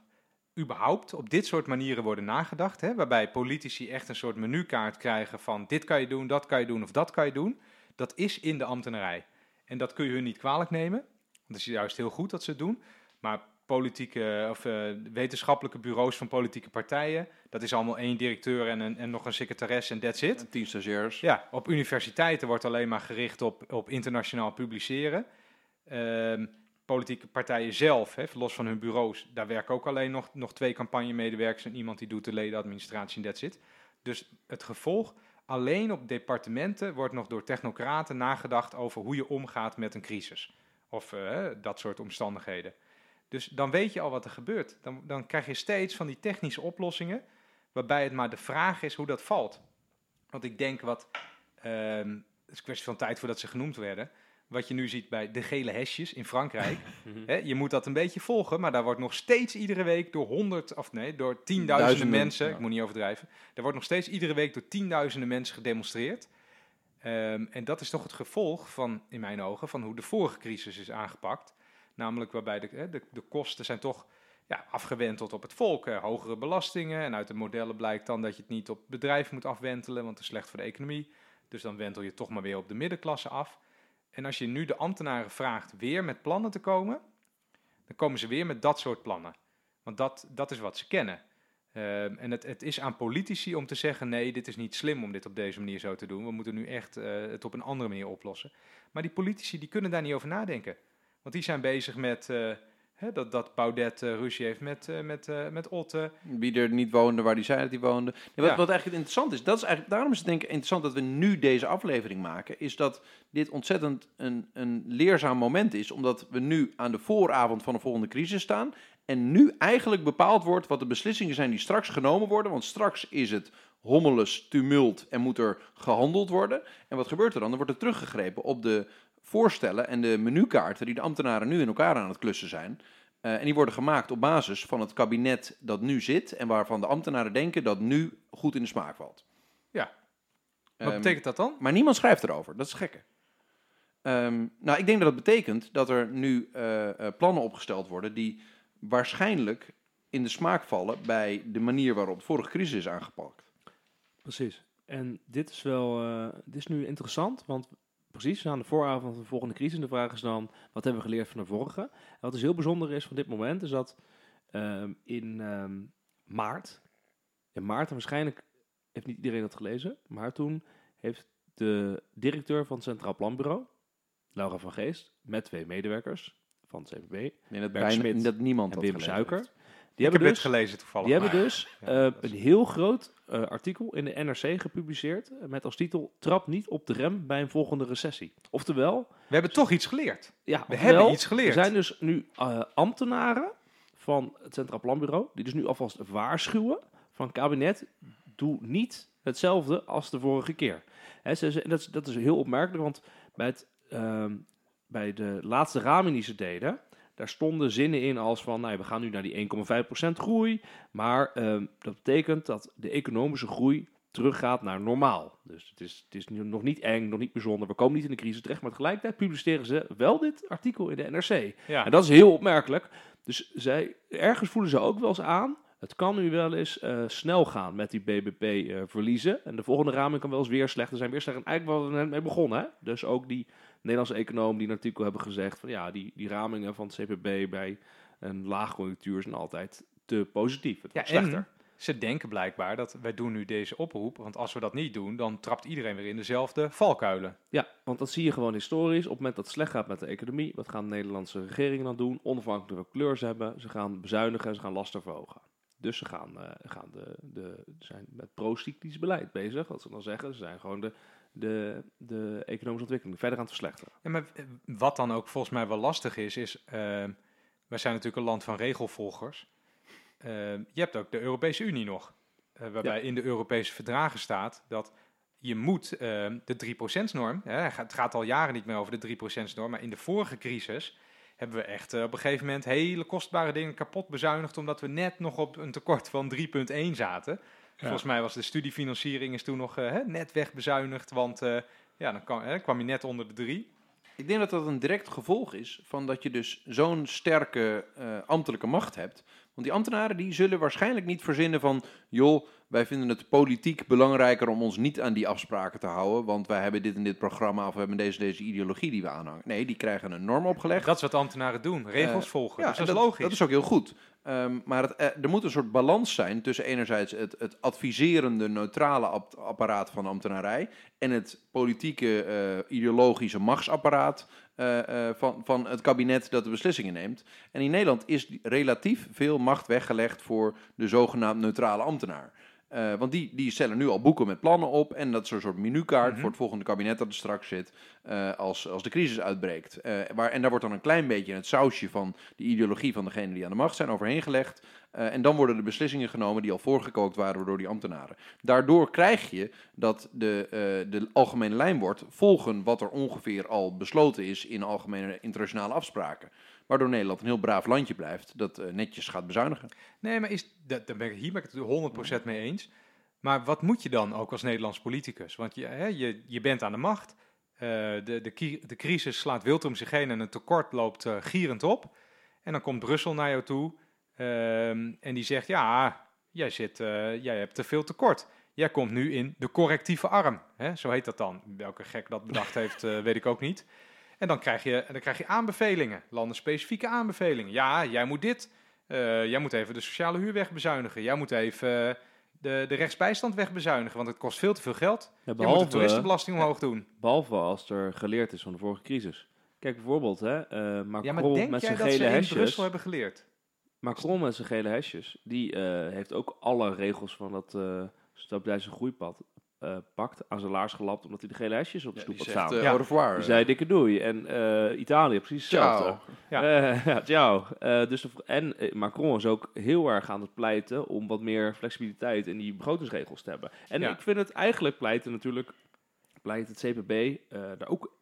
überhaupt op dit soort manieren worden nagedacht, hè, waarbij politici echt een soort menukaart krijgen van dit kan je doen, dat kan je doen of dat kan je doen, dat is in de ambtenarij. En dat kun je hun niet kwalijk nemen, het is juist heel goed dat ze het doen. Maar politieke of eh, wetenschappelijke bureaus van politieke partijen, dat is allemaal één directeur en, een, en nog een secretaris en that's it. Tien stagiairs. Ja, op universiteiten wordt alleen maar gericht op, op internationaal publiceren. Ehm, politieke partijen zelf, hè, los van hun bureaus, daar werken ook alleen nog, nog twee campagnemedewerkers en iemand die doet de ledenadministratie en that's it. Dus het gevolg, alleen op departementen wordt nog door technocraten nagedacht over hoe je omgaat met een crisis. Of eh, dat soort omstandigheden. Dus dan weet je al wat er gebeurt. Dan, dan krijg je steeds van die technische oplossingen, waarbij het maar de vraag is hoe dat valt. Want ik denk wat, ehm, het is een kwestie van tijd voordat ze genoemd werden, wat je nu ziet bij de gele hesjes in Frankrijk. Hè, je moet dat een beetje volgen, maar daar wordt nog steeds iedere week door honderd, of nee, door tienduizenden Duizenden, mensen, ja. ik moet niet overdrijven, er wordt nog steeds iedere week door tienduizenden mensen gedemonstreerd. Ehm, en dat is toch het gevolg van, in mijn ogen, van hoe de vorige crisis is aangepakt. Namelijk waarbij de, de, de kosten zijn toch ja, afgewenteld op het volk. hogere belastingen. En uit de modellen blijkt dan dat je het niet op bedrijf moet afwentelen, want dat is slecht voor de economie. Dus dan wentel je toch maar weer op de middenklasse af. En als je nu de ambtenaren vraagt weer met plannen te komen, dan komen ze weer met dat soort plannen. Want dat, dat is wat ze kennen. Ehm, en het, het is aan politici om te zeggen: nee, dit is niet slim om dit op deze manier zo te doen. We moeten nu echt eh, het op een andere manier oplossen. Maar die politici die kunnen daar niet over nadenken. Want die zijn bezig met eh, hè, dat, dat Baudet eh, ruzie heeft met, eh, met, met Otte. Wie er niet woonde waar die zei dat die woonde. Nee, wat, Ja. wat eigenlijk interessant is, dat is eigenlijk, daarom is het denk ik interessant dat we nu deze aflevering maken, is dat dit ontzettend een, een leerzaam moment is, omdat we nu aan de vooravond van de volgende crisis staan En nu eigenlijk bepaald wordt wat de beslissingen zijn die straks genomen worden. Want straks is het hommeles, tumult en moet er gehandeld worden. En wat gebeurt er dan? Dan wordt er teruggegrepen op de voorstellen en de menukaarten die de ambtenaren nu in elkaar aan het klussen zijn. Uh, en die worden gemaakt op basis van het kabinet dat nu zit en waarvan de ambtenaren denken dat nu goed in de smaak valt. Ja. Wat Ehm, betekent dat dan? Maar niemand schrijft erover. Dat is gekke. Ehm, nou, ik denk dat dat betekent dat er nu eh, eh, plannen opgesteld worden die waarschijnlijk in de smaak vallen bij de manier waarop de vorige crisis is aangepakt. Precies. En dit is wel, eh, dit is nu interessant, want precies aan de vooravond van de volgende crisis. De vraag is dan, wat hebben we geleerd van de vorige? En wat dus heel bijzonder is van dit moment, is dat ehm, in ehm, maart, in maart, en waarschijnlijk heeft niet iedereen dat gelezen, maar toen heeft de directeur van het Centraal Planbureau, Laura van Geest, met twee medewerkers van het CPB, Ik denk dat, bijna, dat niemand en dat Wim Suiker, heeft. Die ik hebben dus... gelezen toevallig. Die hebben dus Ja, eh, is- een heel groot eh, artikel in de NRC gepubliceerd met als titel Trap niet op de rem bij een volgende recessie. Oftewel, We hebben toch iets geleerd. ja, We hebben iets geleerd. Er zijn dus nu eh, ambtenaren van het Centraal Planbureau die dus nu alvast waarschuwen van kabinet, doe niet hetzelfde als de vorige keer. Ze, dat, is, dat is heel opmerkelijk, want bij, het, ehm, bij de laatste raming die ze deden, daar stonden zinnen in als van, nou, ja, we gaan nu naar die 1,5% groei, maar ehm, dat betekent dat de economische groei teruggaat naar normaal. Dus het is, het is nog niet eng, nog niet bijzonder, we komen niet in de crisis terecht, maar tegelijkertijd publiceren ze wel dit artikel in de NRC. Ja. En dat is heel opmerkelijk. Dus zij, ergens voelen ze ook wel eens aan. Het kan nu wel eens eh, snel gaan met die BBP-verliezen. en de volgende raming kan wel eens weer slechter zijn. Weer slechter. En eigenlijk waar we net mee begonnen. Hè? Dus ook die Nederlandse economen die in een artikel hebben gezegd... van ja, die, die ramingen van het CPB bij een laagconjunctuur zijn altijd te positief. Het Ja, wordt slechter. en ze denken blijkbaar dat wij doen nu deze oproep. Want als we dat niet doen, dan trapt iedereen weer in dezelfde valkuilen. Ja, want dat zie je gewoon historisch. Op het moment dat het slecht gaat met de economie, wat gaan de Nederlandse regeringen dan doen? Onafhankelijk welke kleur ze hebben. Ze gaan bezuinigen, ze gaan lasten verhogen. Dus ze gaan, eh, gaan de, de, zijn met pro-cyclisch beleid bezig. Wat ze dan zeggen, ze zijn gewoon de, de, de economische ontwikkeling verder aan het verslechteren. Ja, maar wat dan ook volgens mij wel lastig is, is... eh, wij zijn natuurlijk een land van regelvolgers. Eh, je hebt ook de Europese Unie nog. eh, waarbij in de Europese verdragen staat dat je moet eh, de 3%-norm... het gaat al jaren niet meer over de 3%-norm, maar in de vorige crisis... hebben we echt eh, op een gegeven moment hele kostbare dingen kapot bezuinigd... omdat we net nog op een tekort van 3,1 zaten. Volgens mij was de studiefinanciering is toen nog eh, hè, net wegbezuinigd, want eh, ja, dan kwam, hè, kwam je net onder de 3. Ik denk dat dat een direct gevolg is van dat je dus zo'n sterke eh, ambtelijke macht hebt. Want die ambtenaren die zullen waarschijnlijk niet verzinnen van... joh, wij vinden het politiek belangrijker om ons niet aan die afspraken te houden... want wij hebben dit en dit programma of we hebben deze, deze ideologie die we aanhangen. Nee, die krijgen een norm opgelegd. Dat is wat ambtenaren doen, regels Eh, volgen. Ja, dus dat is logisch. Dat is ook heel goed. Ehm, maar het, eh, er moet een soort balans zijn tussen enerzijds het, het adviserende, neutrale ap- apparaat van de ambtenarij en het politieke, eh, ideologische machtsapparaat van, van het kabinet dat de beslissingen neemt. En in Nederland is relatief veel macht weggelegd voor de zogenaamd neutrale ambtenaar. Eh, want die, die stellen nu al boeken met plannen op. En dat is een soort menukaart Mhm. voor het volgende kabinet dat er straks zit. eh, als, als de crisis uitbreekt. Eh, waar, en daar wordt dan een klein beetje het sausje van de ideologie van degene die aan de macht zijn overheen gelegd. En dan worden de beslissingen genomen die al voorgekookt waren door die ambtenaren. Daardoor krijg je dat de, de algemene lijn wordt volgen wat er ongeveer al besloten is in algemene internationale afspraken. Waardoor Nederland een heel braaf landje blijft dat eh, netjes gaat bezuinigen. Nee, maar is, dat, ben ik, hier ben ik het 100% mee eens. Maar wat moet je dan ook als Nederlands politicus? Want je, hè, je, je bent aan de macht. Eh, de, de, de crisis slaat wild om zich heen en het tekort loopt eh, gierend op. En dan komt Brussel naar jou toe ehm, en die zegt: Ja, jij, zit, jij hebt te veel tekort. Jij komt nu in de correctieve arm. Hè? Zo heet dat dan. Welke gek dat bedacht heeft, weet ik ook niet. En dan krijg je, dan krijg je aanbevelingen, landenspecifieke aanbevelingen. Ja, jij moet dit. Eh, jij moet even de sociale huur wegbezuinigen. Jij moet even eh, de, de rechtsbijstand wegbezuinigen, want het kost veel te veel geld. Ja, Je moet de toeristenbelasting omhoog doen. behalve als er geleerd is van de vorige crisis. Kijk bijvoorbeeld, hè, eh, Macron Ja, maar denk met jij zijn dat ze gele in hesjes. Brussel hebben geleerd? Macron met zijn gele hesjes, die heeft ook alle regels van dat stabiliteits- en groeipad opgepakt, aan zijn laars gelapt, omdat hij de gele hesjes op de Ja, stoep had staan. eh, Ja. au revoir. Die zei dikke doei. En eh, Italië, precies hetzelfde. Ciao. Ja. Eh, ja, ciao. Eh, dus en eh, Macron is ook heel erg aan het pleiten om wat meer flexibiliteit in die begrotingsregels te hebben. En Ja. ik vind het eigenlijk pleiten natuurlijk, pleit het CPB eh, daar ook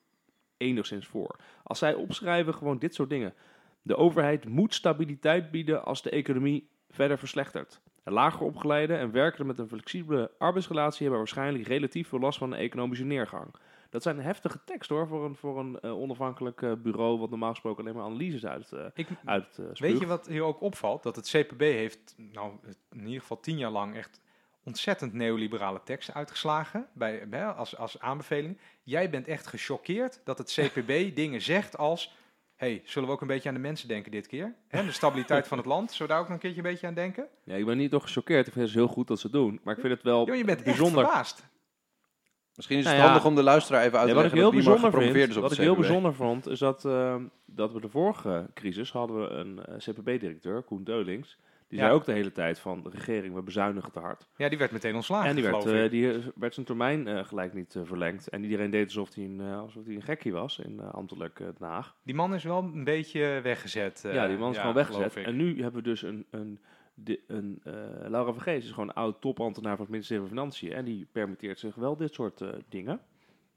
enigszins voor. Als zij opschrijven gewoon dit soort dingen. De overheid moet stabiliteit bieden als de economie verder verslechtert. Lager opgeleiden en werkenden met een flexibele arbeidsrelatie hebben waarschijnlijk relatief veel last van een economische neergang. Dat zijn heftige teksten hoor, voor een, voor een eh, onafhankelijk eh, bureau wat normaal gesproken alleen maar analyses uit, eh Ik, uit weet je wat hier ook opvalt? Dat het CPB heeft nou, in ieder geval tien jaar lang echt ontzettend neoliberale teksten uitgeslagen bij, bij, als, als aanbeveling. Jij bent echt gechoqueerd dat het CPB dingen zegt als... hey, zullen we ook een beetje aan de mensen denken dit keer? Hè, de stabiliteit van het land, zullen we daar ook een keertje een beetje aan denken? Ja, ik ben niet toch gechoqueerd, ik vind het dus heel goed dat ze het doen. Maar ik vind het wel Jo, je bent bijzonder. echt verbaasd. Misschien is Nou het ja. handig om de luisteraar even uit te wat ik leggen heel bijzonder gepromoveerd vind, is op wat ik heel bijzonder vond, is dat, ehm, dat we de vorige crisis hadden we een eh, CPB-directeur, Koen Deulings. Die Ja. zei ook de hele tijd van de regering, we bezuinigen te hard. Ja, die werd meteen ontslagen, en die werd, eh, die eh, werd zijn termijn eh, gelijk niet verlengd. En iedereen deed alsof hij een, eh, alsof hij een gekkie was in eh, ambtelijk eh, Den Haag. Die man is wel een beetje weggezet. ja, die man is gewoon weggezet. En nu hebben we dus een... een de, een, eh, Laura Vergees is gewoon een oud topambtenaar van het ministerie van Financiën. En die permitteert zich wel dit soort eh, dingen.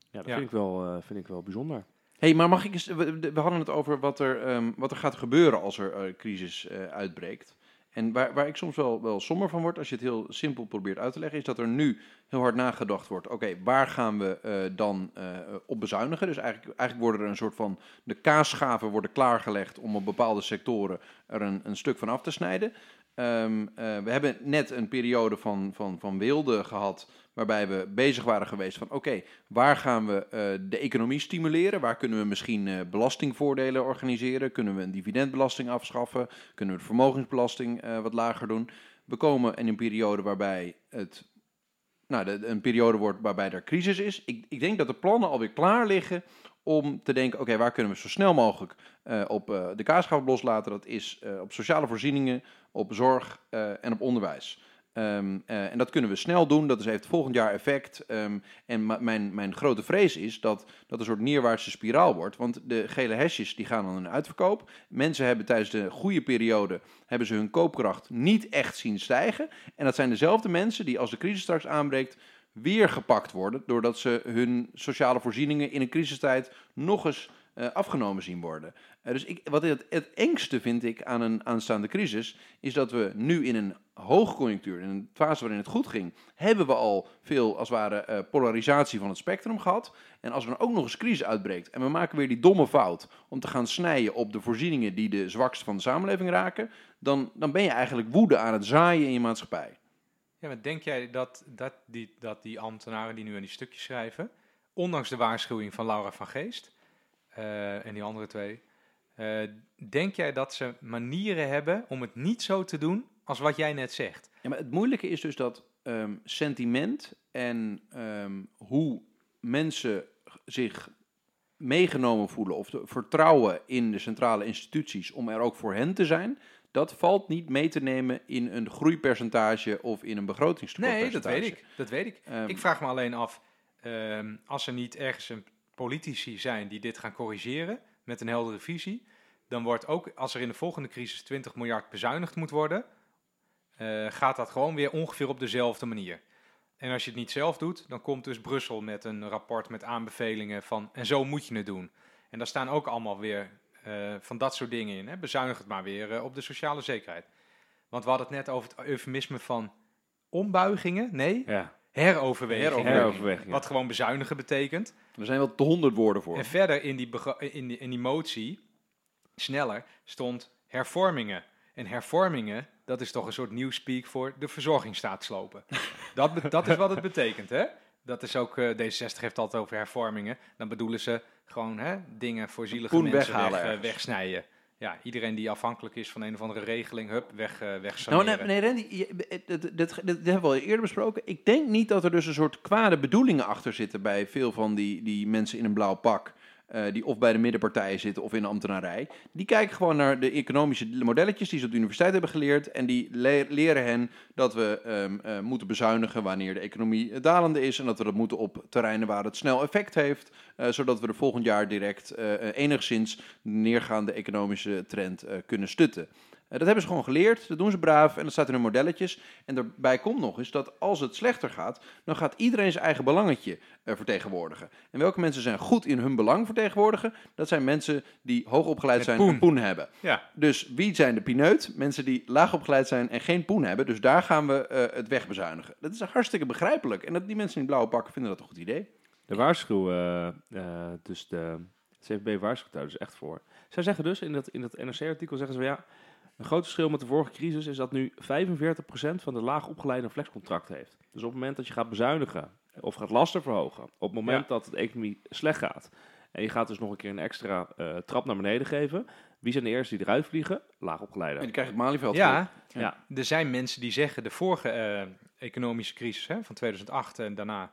Ja, dat Ja. Vind, ik wel, eh, vind ik wel bijzonder. hey, maar mag ik eens... We, we hadden het over wat er, ehm, wat er gaat gebeuren als er eh, crisis eh, uitbreekt. En waar, waar ik soms wel, wel somber van word, als je het heel simpel probeert uit te leggen, is dat er nu heel hard nagedacht wordt. Oké, waar gaan we eh, dan eh, op bezuinigen? Dus eigenlijk, eigenlijk worden er een soort van... De kaasschaven worden klaargelegd om op bepaalde sectoren er een, een stuk van af te snijden. Ehm, eh, we hebben net een periode van, van, van weelde gehad, waarbij we bezig waren geweest van... Oké, waar gaan we eh, de economie stimuleren? Waar kunnen we misschien eh, belastingvoordelen organiseren? Kunnen we een dividendbelasting afschaffen? Kunnen we de vermogensbelasting eh, wat lager doen? We komen in een periode waarbij het nou, een periode wordt waarbij er crisis is. Ik, ik denk dat de plannen alweer klaar liggen om te denken, oké, waar kunnen we zo snel mogelijk op de kaasschaaf loslaten? Dat is op sociale voorzieningen, op zorg en op onderwijs. Ehm, eh, en dat kunnen we snel doen, dat is, heeft volgend jaar effect. Ehm, en mijn, mijn grote vrees is dat dat een soort neerwaartse spiraal wordt. Want de gele hesjes die gaan dan in uitverkoop. Mensen hebben tijdens de goede periode hebben ze hun koopkracht niet echt zien stijgen. En dat zijn dezelfde mensen die als de crisis straks aanbreekt weer gepakt worden. Doordat ze hun sociale voorzieningen in een crisistijd nog eens eh, afgenomen zien worden. Eh, dus ik, wat het, het engste vind ik aan een aanstaande crisis, is dat we nu in een hoogconjunctuur, in een fase waarin het goed ging, hebben we al veel, als het ware, eh, polarisatie van het spectrum gehad. En als er dan ook nog eens crisis uitbreekt en we maken weer die domme fout om te gaan snijden op de voorzieningen die de zwakste van de samenleving raken, dan, dan ben je eigenlijk woede aan het zaaien in je maatschappij. Ja, maar denk jij dat, dat, die, dat die ambtenaren die nu aan die stukjes schrijven, ondanks de waarschuwing van Laura van Geest eh, en die andere twee, eh, denk jij dat ze manieren hebben om het niet zo te doen als wat jij net zegt? Ja, maar het moeilijke is dus dat ehm, sentiment en ehm, hoe mensen zich meegenomen voelen of de vertrouwen in de centrale instituties om er ook voor hen te zijn, dat valt niet mee te nemen in een groeipercentage of in een Nee, begrotingstekortpercentage. dat weet ik. Dat weet ik. Ehm, ik vraag me alleen af, als er niet ergens een politici zijn die dit gaan corrigeren met een heldere visie, dan wordt ook, als er in de volgende crisis 20 miljard bezuinigd moet worden, eh, gaat dat gewoon weer ongeveer op dezelfde manier. En als je het niet zelf doet, dan komt dus Brussel met een rapport met aanbevelingen van, en zo moet je het doen. En daar staan ook allemaal weer eh, van dat soort dingen in. Hè? Bezuinig het maar weer eh, op de sociale zekerheid. Want we hadden het net over het eufemisme van ombuigingen. Nee, Ja, heroverwegingen. Wat gewoon bezuinigen betekent. Er zijn wel honderd woorden voor. En verder in die, in, die, in die motie, sneller, stond hervormingen. En hervormingen, dat is toch een soort nieuwspeak voor de verzorgingsstaat slopen. dat, dat is wat het betekent, hè? Dat is ook, eh, D66 heeft altijd over hervormingen. Dan bedoelen ze gewoon hè, dingen voor zielige mensen weghalen weg, eh, wegsnijden. Ja, iedereen die afhankelijk is van een of andere regeling, hup, weg, eh weg Nou, nee, nee, Randy, dit, dit, dit, dit hebben we al eerder besproken. Ik denk niet dat er dus een soort kwade bedoelingen achter zitten bij veel van die, die mensen in een blauw pak. Eh, die of bij de middenpartijen zitten of in de ambtenarij, die kijken gewoon naar de economische modelletjes die ze op de universiteit hebben geleerd. En die le- leren hen dat we ehm, eh, moeten bezuinigen wanneer de economie eh, dalende is. En dat we dat moeten op terreinen waar het snel effect heeft. zodat we er volgend jaar direct enigszins de neergaande economische trend kunnen stutten. Eh, dat hebben ze gewoon geleerd, dat doen ze braaf en dat staat in hun modelletjes. En daarbij komt nog eens dat als het slechter gaat, dan gaat iedereen zijn eigen belangetje eh, vertegenwoordigen. En welke mensen zijn goed in hun belang vertegenwoordigen? Dat zijn mensen die hoog opgeleid Met zijn poen. en poen hebben. Ja, Dus wie zijn de pineut? Mensen die laag opgeleid zijn en geen poen hebben. Dus daar gaan we eh, het wegbezuinigen. Dat is hartstikke begrijpelijk. En dat die mensen in blauwe pakken vinden dat een goed idee. De waarschuw, eh, dus de CFB waarschuwt daar dus echt voor. Zij zeggen dus, in dat, in dat NRC-artikel zeggen ze van ja, een groot verschil met de vorige crisis is dat nu 45% van de laag opgeleide een flexcontract heeft. Dus op het moment dat je gaat bezuinigen of gaat lasten verhogen, op het moment dat de economie slecht gaat, en je gaat dus nog een keer een extra eh, trap naar beneden geven, wie zijn de eerste die eruit vliegen? Laag En opgeleide. die krijgt het Malieveld. ja, Ja. er zijn mensen die zeggen de vorige eh, economische crisis hè, van 2008 en daarna,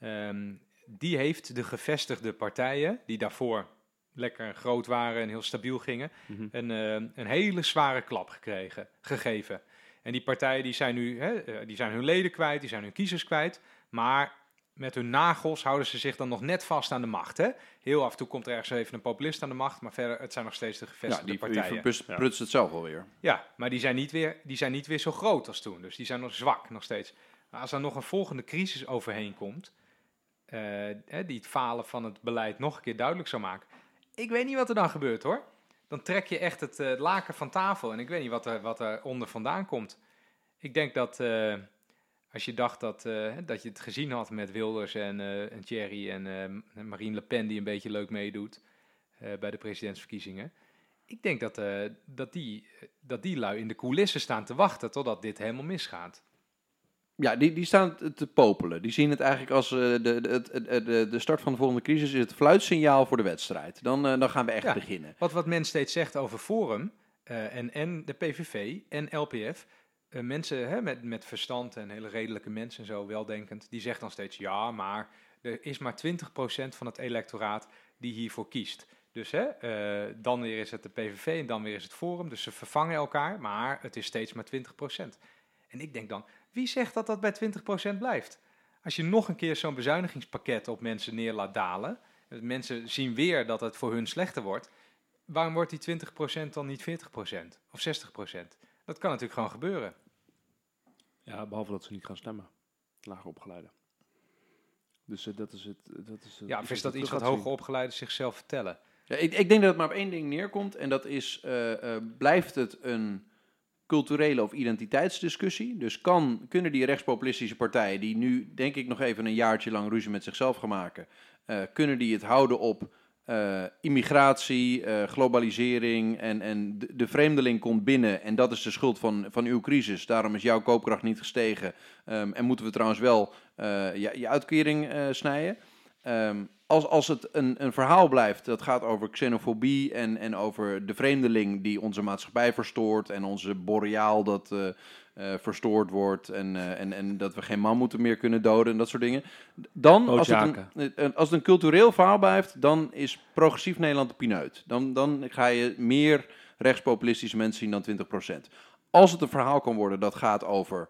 ehm, die heeft de gevestigde partijen, die daarvoor lekker groot waren en heel stabiel gingen, Mhm. een, eh, een hele zware klap gekregen, gegeven. En die partijen die zijn nu hè, eh, die zijn hun leden kwijt, die zijn hun kiezers kwijt, maar met hun nagels houden ze zich dan nog net vast aan de macht. Hè? Heel af en toe komt er ergens even een populist aan de macht, maar verder, het zijn nog steeds de Ja, gevestigde die, die partijen. verprutst Ja. prutst het zelf alweer. Ja, maar die zijn, niet weer, die zijn niet weer zo groot als toen. Dus die zijn nog zwak nog steeds. Maar als er nog een volgende crisis overheen komt, eh, die het falen van het beleid nog een keer duidelijk zou maken. Ik weet niet wat er dan gebeurt hoor. Dan trek je echt het eh, laken van tafel en ik weet niet wat er, wat er onder vandaan komt. Ik denk dat eh, als je dacht dat, eh, dat je het gezien had met Wilders en, en Thierry en Marine Le Pen die een beetje leuk meedoet bij de presidentsverkiezingen. Ik denk dat, dat, die, dat die lui in de coulissen staan te wachten totdat dit helemaal misgaat. Ja, die, die staan te- popelen. Die zien het eigenlijk als eh, de, de, het- het- de, de start van de volgende crisis is het fluitsignaal voor de wedstrijd. Dan, eh, dan gaan we echt Ja. beginnen. Wat, wat men steeds zegt over Forum eh, en, en de PVV en LPF. eh, mensen hè, met, met verstand en hele redelijke mensen en zo, weldenkend, die zegt dan steeds ja, maar er is maar 20% van het electoraat die hiervoor kiest. Dus hè, eh, dan weer is het de PVV en dan weer is het Forum. Dus ze vervangen elkaar, maar het is steeds maar 20%. En ik denk dan, wie zegt dat dat bij 20% blijft? Als je nog een keer zo'n bezuinigingspakket op mensen neer laat dalen, mensen zien weer dat het voor hun slechter wordt, waarom wordt die 20% dan niet 40% of 60%? Dat kan natuurlijk gewoon gebeuren. Ja, behalve dat ze niet gaan stemmen. Lager opgeleide. Dus eh, dat is het. Dat is, het- Ja, of is dat iets wat hoger opgeleiden zichzelf vertellen? Ja, ik, ik denk dat het maar op één ding neerkomt. En dat is, eh, eh, blijft het een culturele of identiteitsdiscussie? Dus kan, kunnen die rechtspopulistische partijen, die nu denk ik nog even een jaartje lang ruzie met zichzelf gaan maken, eh, kunnen die het houden op eh, immigratie, eh, globalisering en, en de, de vreemdeling komt binnen en dat is de schuld van, van uw crisis. Daarom is jouw koopkracht niet gestegen Ehm, en moeten we trouwens wel je, je uitkering snijden. Ehm, als, als het een, een verhaal blijft dat gaat over xenofobie en, en over de vreemdeling die onze maatschappij verstoort en onze boreaal dat eh, eh, verstoord wordt en, eh, en, en dat we geen mammoeten meer kunnen doden en dat soort dingen. Dan, als het, een- als het een cultureel verhaal blijft, dan is progressief Nederland de pineut. Dan, dan ga je meer rechtspopulistische mensen zien dan 20%. Als het een verhaal kan worden dat gaat over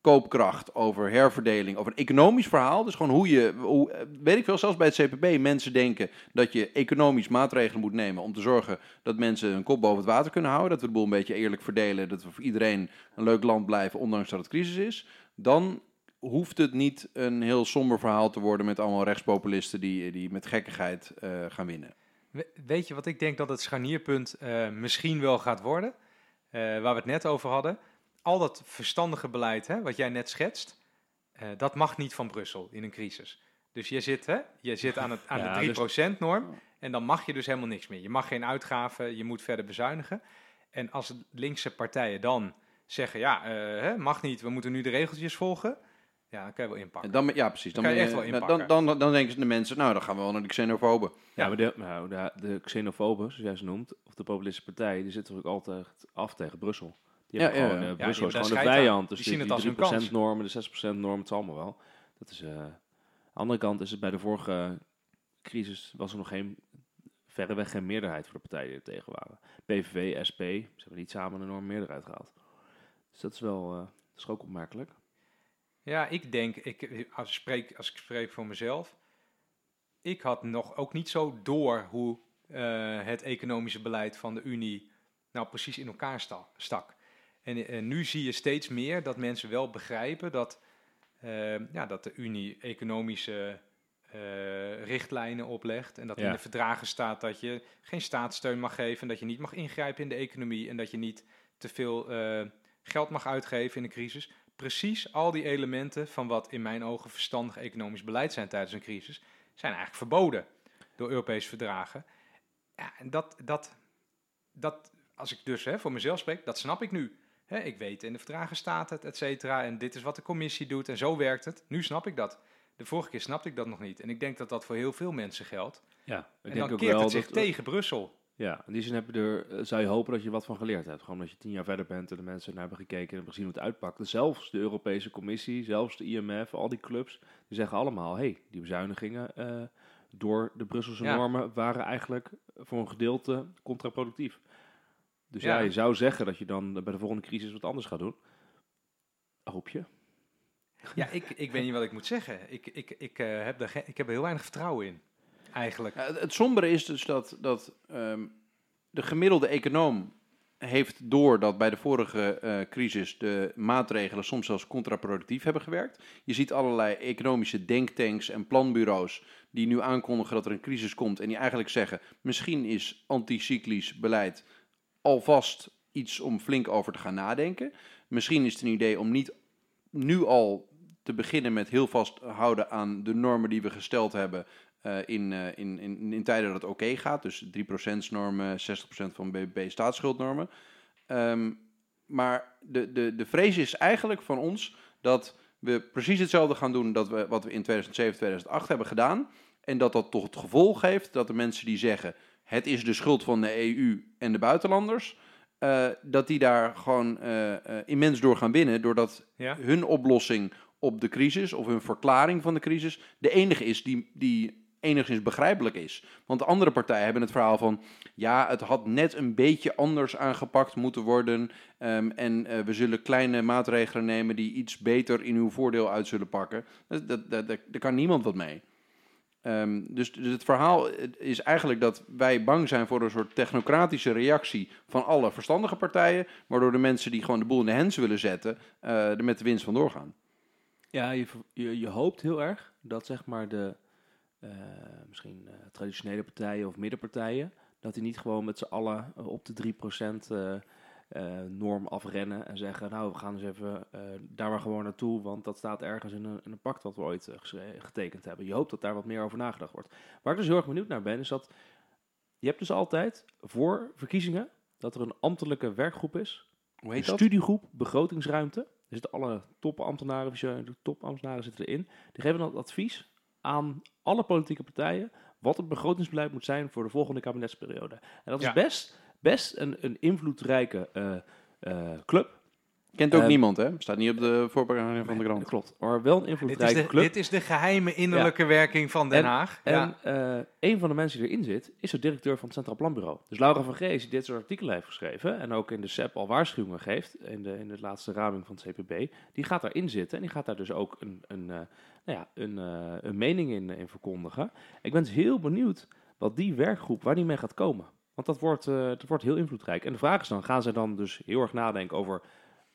koopkracht, over herverdeling, over een economisch verhaal. Dus gewoon hoe je, hoe, weet ik veel, zelfs bij het CPB, mensen denken dat je economisch maatregelen moet nemen om te zorgen dat mensen hun kop boven het water kunnen houden. Dat we de boel een beetje eerlijk verdelen, dat we voor iedereen een leuk land blijven, ondanks dat het crisis is. Dan hoeft het niet een heel somber verhaal te worden met allemaal rechtspopulisten die, die met gekkigheid eh, gaan winnen. We- weet je wat ik denk dat het scharnierpunt eh, misschien wel gaat worden? Eh, waar we het net over hadden. Al dat verstandige beleid, hè, wat jij net schetst, eh, dat mag niet van Brussel in een crisis. Dus je zit, hè, je zit aan, het, aan Ja, de dus- 3%-norm en dan mag je dus helemaal niks meer. Je mag geen uitgaven, je moet verder bezuinigen. En als de linkse partijen dan zeggen, ja, eh, hè, mag niet, we moeten nu de regeltjes volgen, ja, dan kan je wel inpakken. En dan, ja, precies. Dan, Kan je ben echt wel dan, inpakken. dan, dan, dan denken ze de mensen, nou, dan gaan we wel naar de xenofoben. Ja, maar de, nou, de, de xenofoben, zoals jij ze noemt, of de populistische partij, die zitten natuurlijk altijd af tegen Brussel. Die Ja, hebben gewoon, ja. eh, Brussel is gewoon de vijand. Dus Die die, zien die, het als hun kans. 3% normen, de 6% norm, het is allemaal wel. Dat is, eh, aan de andere kant is het bij de vorige crisis, was er nog geen verreweg geen meerderheid voor de partijen die er tegen waren. PVV, SP, ze hebben niet samen een enorme meerderheid gehaald. Dus dat is wel, eh, dat is ook opmerkelijk. Ja, ik denk, ik, als, ik spreek, als ik spreek voor mezelf, ik had nog ook niet zo door hoe eh, het economische beleid van de Unie nou precies in elkaar sta- stak. En, en nu zie je steeds meer dat mensen wel begrijpen dat, eh, ja, dat de Unie economische eh, richtlijnen oplegt. En dat in de verdragen staat dat je geen staatssteun mag geven, en dat je niet mag ingrijpen in de economie en dat je niet te veel eh, geld mag uitgeven in een crisis. Precies al die elementen van wat in mijn ogen verstandig economisch beleid zijn tijdens een crisis, zijn eigenlijk verboden door Europese verdragen. Ja, en dat, dat, dat als ik dus hè, voor mezelf spreek, dat snap ik nu. Hè, ik weet, in de verdragen staat het, et cetera, en dit is wat de commissie doet en zo werkt het. Nu snap ik dat. De vorige keer snapte ik dat nog niet. En ik denk dat dat voor heel veel mensen geldt. Ja, ik en dan keert het zich dat, tegen Brussel. Ja, in die zin heb je er, eh, zou je hopen dat je wat van geleerd hebt. Gewoon dat je tien jaar verder bent en de mensen naar hebben gekeken en hebben gezien hoe het uitpakte. Zelfs de Europese Commissie, zelfs de IMF, al die clubs, die zeggen allemaal, hey, die bezuinigingen eh, door de Brusselse Ja. normen waren eigenlijk voor een gedeelte contraproductief. Dus ja. Ja. je zou zeggen dat je dan bij de volgende crisis wat anders gaat doen. Hoop je. Ja, ik, ik weet niet wat ik moet zeggen. Ik, ik, ik, eh, heb, er ge- ik heb er heel weinig vertrouwen in, eigenlijk. Ja, het, het sombere is dus dat, dat ehm, de gemiddelde econoom heeft door dat bij de vorige eh, crisis de maatregelen soms zelfs contraproductief hebben gewerkt. Je ziet allerlei economische denktanks en planbureaus die nu aankondigen dat er een crisis komt en die eigenlijk zeggen misschien is anticyclisch beleid alvast iets om flink over te gaan nadenken. Misschien is het een idee om niet nu al te beginnen met heel vast houden aan de normen die we gesteld hebben eh, in, eh, in, in, in tijden dat het oké gaat. Dus 3%-normen, 60% van BBP staatsschuldnormen. Ehm, maar de, de, de vrees is eigenlijk van ons dat we precies hetzelfde gaan doen dat we, wat we in 2007, 2008 hebben gedaan. En dat dat toch het gevolg heeft dat de mensen die zeggen... het is de schuld van de EU en de buitenlanders... eh, dat die daar gewoon eh, eh, immens door gaan winnen... doordat Ja? hun oplossing op de crisis of hun verklaring van de crisis de enige is die, die enigszins begrijpelijk is. Want de andere partijen hebben het verhaal van ja, het had net een beetje anders aangepakt moeten worden ehm, en we zullen kleine maatregelen nemen die iets beter in uw voordeel uit zullen pakken. Dat, dat, dat, daar daar kan niemand wat mee. Ehm, dus, dus het verhaal is eigenlijk dat wij bang zijn voor een soort technocratische reactie van alle verstandige partijen, waardoor de mensen die gewoon de boel in de hens willen zetten, eh, er met de winst van doorgaan. Ja, je, je, je hoopt heel erg dat zeg maar de eh, misschien eh, traditionele partijen of middenpartijen, dat die niet gewoon met z'n allen eh, op de 3% eh, norm afrennen en zeggen, nou we gaan eens even eh, daar maar gewoon naartoe, want dat staat ergens in een, in een pact wat we ooit eh, getekend hebben. Je hoopt dat daar wat meer over nagedacht wordt. Waar ik dus heel erg benieuwd naar ben, is dat je hebt dus altijd voor verkiezingen dat er een ambtelijke werkgroep is Hoe een studiegroep begrotingsruimte. Er zitten alle topambtenaren, de topambtenaren zitten erin. Die geven dan advies aan alle politieke partijen wat het begrotingsbeleid moet zijn voor de volgende kabinetsperiode. En dat Ja. is best, best een, een invloedrijke eh, eh, club. Kent ook Eh, niemand, hè? Staat niet op de voorpagina van de krant. Dat klopt, maar wel een Dit is, invloedrijke de, club. dit is de geheime innerlijke werking van Den En- Haag. En ja. eh, een van de mensen die erin zit, is de directeur van het Centraal Planbureau. Dus Laura van Gees, die dit soort artikelen heeft geschreven en ook in de SEP al waarschuwingen geeft, in de, in de laatste raming van het CPB, die gaat daarin zitten en die gaat daar dus ook een, een, eh, nou ja, een, eh, een mening in, in verkondigen. Ik ben dus heel benieuwd wat die werkgroep, waar die mee gaat komen. Want dat wordt, eh, dat wordt heel invloedrijk. En de vraag is dan, gaan zij dan dus heel erg nadenken over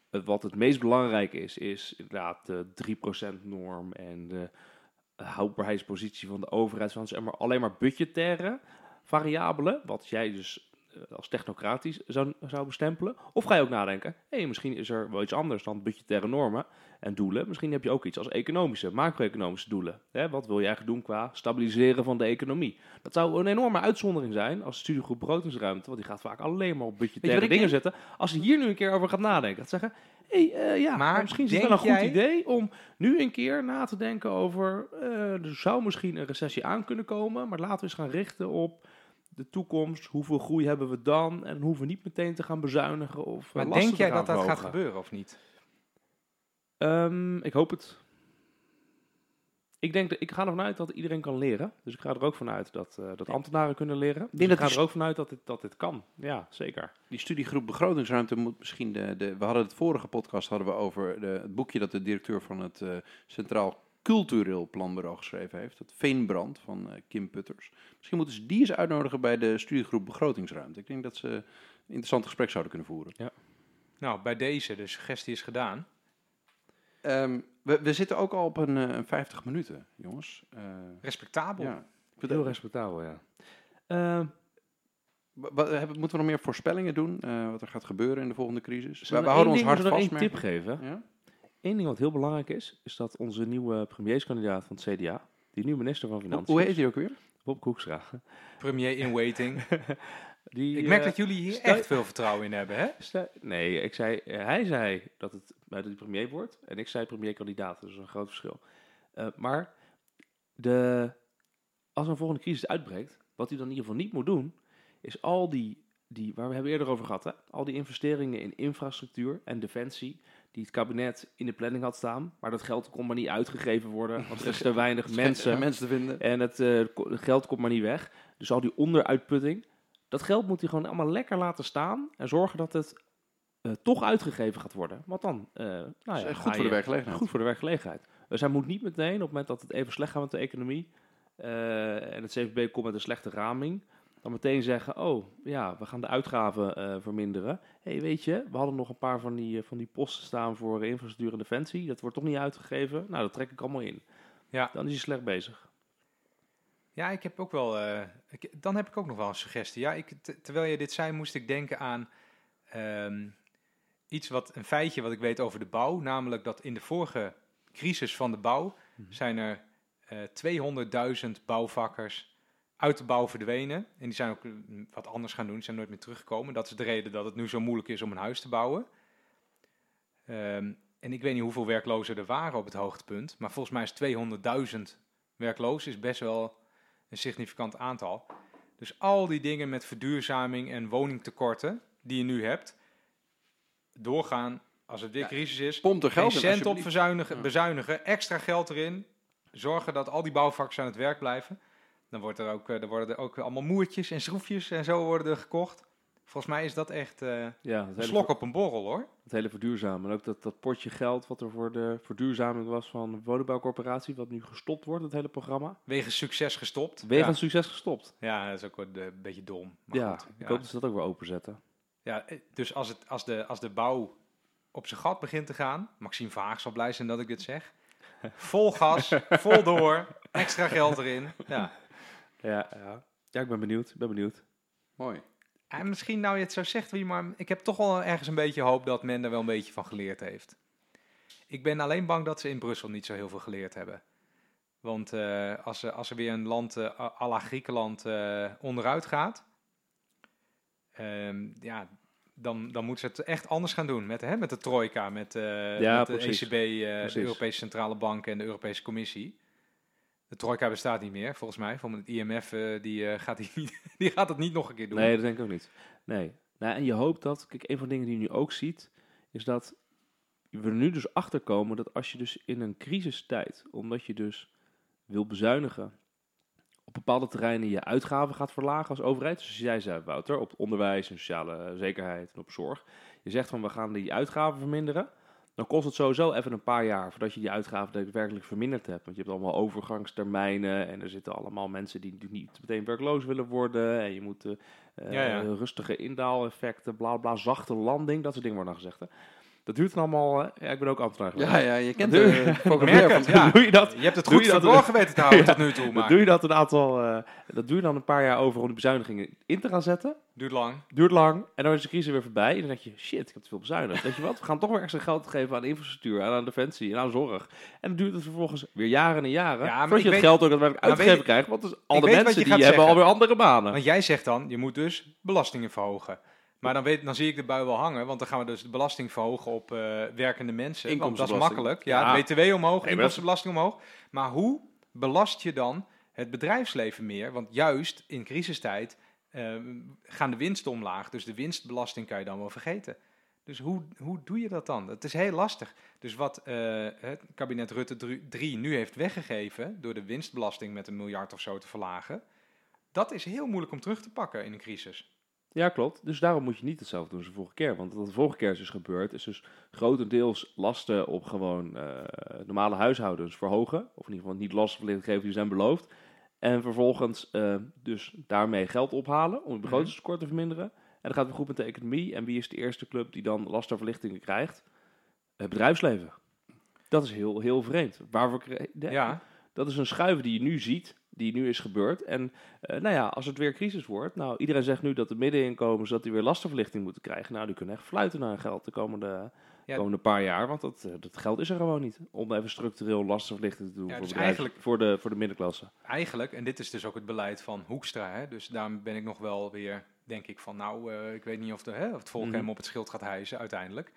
wat het meest belangrijke is, is inderdaad de 3%-norm en de houdbaarheidspositie van de overheid, van zeg maar alleen maar budgettaire variabelen, wat jij dus als technocratisch zou, zou bestempelen? Of ga je ook nadenken, hé, misschien is er wel iets anders dan budgettaire normen en doelen. Misschien heb je ook iets als economische, macro-economische doelen. Hè? Wat wil je eigenlijk doen qua stabiliseren van de economie? Dat zou een enorme uitzondering zijn als studiegroep begrotingsruimte, want die gaat vaak alleen maar op budgettaire dingen zetten. Als je hier nu een keer over gaat nadenken, dat zeggen, hé, hey, ja, Maar misschien is het wel een goed jij- idee om nu een keer na te denken over, eh, er zou misschien een recessie aan kunnen komen, maar laten we eens gaan richten op de toekomst. Hoeveel groei hebben we dan? En hoeven we niet meteen te gaan bezuinigen of eh, Maar denk jij dat dat gaat gebeuren of niet? Ehm, ik hoop het. Ik, denk, dat- ik ga ervan uit dat iedereen kan leren. Dus ik ga er ook vanuit dat, eh, dat ambtenaren kunnen leren. Dus ik ga er ook vanuit dat dit, dat dit kan. Ja, zeker. Die studiegroep begrotingsruimte moet misschien de, de... We hadden het vorige podcast hadden we over de, het boekje dat de directeur van het eh, Centraal Cultureel Planbureau geschreven heeft. Het Veenbrand van eh, Kim Putters. Misschien moeten ze die eens uitnodigen bij de studiegroep begrotingsruimte. Ik denk dat ze een interessant gesprek zouden kunnen voeren. Nou, bij deze, de suggestie is gedaan. Ehm, we, we zitten ook al op een, eh, een 50 minuten, jongens. Eh, Respectabel. ja. Ik vind Heel respectabel, ja. Hebben- moeten we nog meer voorspellingen doen? eh, wat er gaat gebeuren in de volgende crisis? We, houden ons ding- hart zullen we vast. één tip ik. geven. Ja? Eén ding wat heel belangrijk is, is dat onze nieuwe premierskandidaat van het CDA, die nu minister van Financiën hoe heet is, hij ook weer? Bob Koekstra. Premier in waiting. Die, ik merk eh, dat jullie hier stel- echt veel vertrouwen in hebben, hè? Stel- Nee, ik zei, eh, hij zei dat, het, dat hij premier wordt en ik zei premierkandidaat. Dus een groot verschil. Eh, maar de, als een volgende crisis uitbreekt, wat hij dan in ieder geval niet moet doen, is al die, die waar we hebben eerder over gehad, hè, al die investeringen in infrastructuur en defensie, die het kabinet in de planning had staan, maar dat geld kon maar niet uitgegeven worden, want er is te weinig mensen. mensen te vinden. En het eh, het geld komt maar niet weg. Dus al die onderuitputting. Dat geld moet hij gewoon allemaal lekker laten staan. En zorgen dat het eh, toch uitgegeven gaat worden. Want dan. eh nou ja, goed voor de werkgelegenheid. Goed voor de werkgelegenheid. Dus hij moet niet meteen, op het moment dat het even slecht gaat met de economie. en het CVB komt met een slechte raming. Dan meteen zeggen: Oh ja, we gaan de uitgaven eh, verminderen. hey, weet je, we hadden nog een paar van die, eh, van die posten staan voor infrastructuur en defensie. Dat wordt toch niet uitgegeven? Nou, dat trek ik allemaal in. Ja. Dan is hij slecht bezig. Ja, ik heb ook wel. eh, ik, dan heb ik ook nog wel een suggestie. Ja, ik, te- terwijl je dit zei, moest ik denken aan ehm, iets wat een feitje wat ik weet over de bouw. Namelijk dat in de vorige crisis van de bouw Mhm. zijn er eh 200.000 bouwvakkers uit de bouw verdwenen. En die zijn ook eh, wat anders gaan doen, die zijn nooit meer teruggekomen. Dat is de reden dat het nu zo moeilijk is om een huis te bouwen. Ehm, en ik weet niet hoeveel werklozen er waren op het hoogtepunt. Maar volgens mij is 200.000 werklozen is best wel een significant aantal. Dus al die dingen met verduurzaming en woningtekorten die je nu hebt, doorgaan als het weer Ja, crisis is. Pomp er geld in, cent op Ja. bezuinigen, extra geld erin. Zorgen dat al die bouwvakkers aan het werk blijven. Dan, wordt er ook, eh, er worden er ook allemaal moertjes en schroefjes en zo worden er gekocht. Volgens mij is dat echt eh, Ja, een slok op een borrel hoor. het hele verduurzamen. En ook dat, dat potje geld wat er voor de verduurzaming was van de woningbouwcorporatie, wat nu gestopt wordt, het hele programma. Wegens succes gestopt. Wegens ja. succes gestopt. ja, dat is ook eh, een beetje dom. Maar ja, goed, ik hoop dat ze dat ook weer openzetten. Ja, eh, dus als, het, als, de, als de bouw op zijn gat begint te gaan, Maxime Vaag zal blij zijn dat ik dit zeg. Vol gas, vol door, extra geld erin. Ja. Ja, ja. ja ik ben benieuwd. Ik ben benieuwd. Mooi. En misschien nou je het zo zegt, wie, maar ik heb toch wel ergens een beetje hoop dat men er wel een beetje van geleerd heeft. Ik ben alleen bang dat ze in Brussel niet zo heel veel geleerd hebben. Want eh, als, er, als er weer een land eh, à la Griekenland eh, onderuit gaat, ehm, ja, dan, dan moeten ze het echt anders gaan doen. Met, hè, met de trojka, met, eh, Ja, met de precies. ECB, eh, Precies. de Europese Centrale Bank en de Europese Commissie. De trojka bestaat niet meer, volgens mij. Van het IMF eh, die, eh, gaat die, niet, die gaat het niet nog een keer doen. Nee, dat denk ik ook niet. Nee. Nou, en je hoopt dat, kijk, een van de dingen die je nu ook ziet, is dat we er nu dus achter komen dat als je dus in een crisistijd, omdat je dus wil bezuinigen, op bepaalde terreinen je uitgaven gaat verlagen als overheid. Dus jij zei, Wouter, op onderwijs en sociale zekerheid en op zorg. Je zegt van we gaan die uitgaven verminderen. Dan kost het sowieso even een paar jaar voordat je die uitgaven daadwerkelijk verminderd hebt. Want je hebt allemaal overgangstermijnen en er zitten allemaal mensen die natuurlijk niet meteen werkloos willen worden. En je moet Ja, ja. rustige indaaleffecten, bla bla, zachte landing, dat soort dingen worden dan gezegd. Hè. Dat duurt dan allemaal, ja, ik ben ook ambtenaar geweest. Ja, ja, je kent de het, van... ja. Doe je dat? Je hebt het goed je dat- verborgen weten te houden Ja. tot nu toe, maar doe je dat een aantal, eh, dat doe je dan een paar jaar over om die bezuinigingen in te gaan zetten. duurt lang. Duurt lang en dan is de crisis weer voorbij. En dan denk je, shit, ik heb te veel bezuinigd. Weet je wat, we gaan toch weer extra geld geven aan infrastructuur, en aan defensie en aan zorg. En dan duurt het vervolgens weer jaren en jaren. Ja, maar voordat ik je het weet- geld ook daadwerkelijk maar uitgegeven weet- krijgt. Want dus al ik de weet wat mensen je die gaat hebben zeggen. alweer andere banen. Want jij zegt dan, je moet dus belastingen verhogen. Maar dan, weet, dan zie ik de bui wel hangen, want dan gaan we dus de belasting verhogen op eh, werkende mensen. Want dat is Inkomstenbelasting. makkelijk. Ja, Ja. BTW omhoog, dat- inkomstenbelasting omhoog. Maar hoe belast je dan het bedrijfsleven meer? Want juist in crisistijd eh, gaan de winsten omlaag. Dus de winstbelasting kan je dan wel vergeten. Dus hoe, hoe doe je dat dan? Het is heel lastig. Dus wat eh, het kabinet Rutte 3 nu heeft weggegeven door de winstbelasting met een miljard of zo te verlagen, dat is heel moeilijk om terug te pakken in een crisis. Ja, klopt. Dus daarom moet je niet hetzelfde doen als de vorige keer. Want wat de vorige keer is dus gebeurd, is dus grotendeels lasten op gewoon eh, normale huishoudens verhogen. Of in ieder geval niet lasten geven die zijn beloofd. En vervolgens uh, dus daarmee geld ophalen om het begrotingstekort te verminderen. En dan gaat het goed met de economie. En wie is de eerste club die dan lastenverlichtingen krijgt? Het bedrijfsleven. Dat is heel, heel vreemd. Waarvoor, ja. Dat is een schuif die je nu ziet die nu is gebeurd. En uh, nou ja, als het weer crisis wordt, nou iedereen zegt nu dat de middeninkomens dat die weer lastenverlichting moeten krijgen. Nou, die kunnen echt fluiten naar geld de komende, komende paar jaar, want dat, uh, dat geld is er gewoon niet om even structureel lastenverlichting te doen ja, voor, dus bedrijf, eigenlijk, voor, de, voor de middenklasse. Eigenlijk, en dit is dus ook het beleid van Hoekstra, hè, dus daarom ben ik nog wel weer, denk ik van nou, uh, ik weet niet of, de, hè, of het volk Mhm. hem op het schild gaat hijsen uiteindelijk.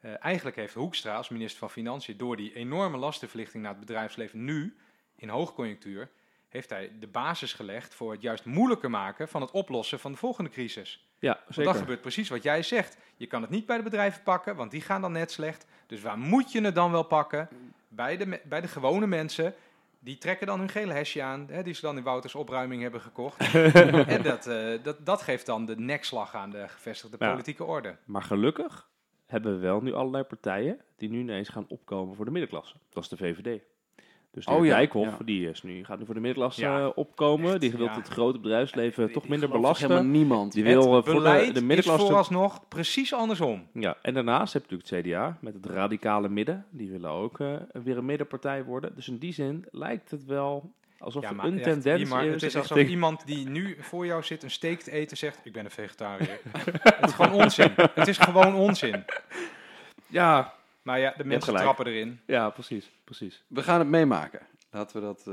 Uh, eigenlijk heeft Hoekstra als minister van Financiën door die enorme lastenverlichting naar het bedrijfsleven nu, in hoogconjunctuur, heeft hij de basis gelegd voor het juist moeilijker maken van het oplossen van de volgende crisis. Ja, Want zeker. dat gebeurt precies wat jij zegt. Je kan het niet bij de bedrijven pakken, want die gaan dan net slecht. Dus waar moet je het dan wel pakken? Bij de, bij de gewone mensen. Die trekken dan hun gele hesje aan, hè, die ze dan in Wouters opruiming hebben gekocht. en dat, eh, dat, dat geeft dan de nekslag aan de gevestigde Ja. politieke orde. Maar gelukkig hebben we wel nu allerlei partijen die nu ineens gaan opkomen voor de middenklasse. Dat is de VVD. Dus de Oh heer ja, Dijkhoff, ja. die is nu, gaat nu voor de middenklasse Ja, opkomen. echt, die wil ja. het grote bedrijfsleven toch minder belasten. Helemaal niemand. Die wil het voor de, beleid de is middenklasse... vooralsnog precies andersom. Ja, en daarnaast heb je natuurlijk het CDA met het radicale midden. Die willen ook eh, weer een middenpartij worden. Dus in die zin lijkt het wel alsof Ja, er maar een echt, tendens Diemar, is. het is alsof iemand die nu voor jou zit een steak te eten zegt, ik ben een vegetariër. het is gewoon onzin. Het is gewoon onzin. Ja, Maar ja, de mensen trappen erin. ja, precies, precies. We gaan het meemaken. Laten we dat...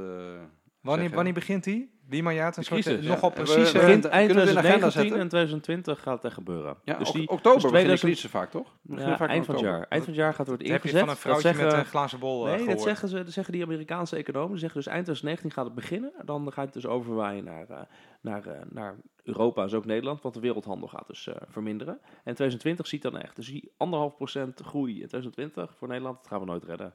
eh, Wanneer, wanneer begint die? Wie maar ja, het een De soort crisis, eh, ja. nogal Begint Kunnen eind we het in de agenda 2019 zetten? en 2020 gaat het echt gebeuren. ja, dus die, oktober dus begint de 2000 crisis vaak, toch? Ja, vaak in eind van het jaar. Eind van het jaar gaat het worden Dat heb je ingezet. van een Dat vrouwtje met zeggen- een glazen bol eh, Nee, dat zeggen, ze, dat zeggen die Amerikaanse economen. Die zeggen dus eind 2019 gaat het beginnen. Dan gaat het dus overwaaien naar, eh, naar, eh, naar Europa, dus ook Nederland. Want de wereldhandel gaat dus eh, verminderen. En 2020 ziet dan echt. Dus die anderhalf procent groei in 2020 voor Nederland, dat gaan we nooit redden.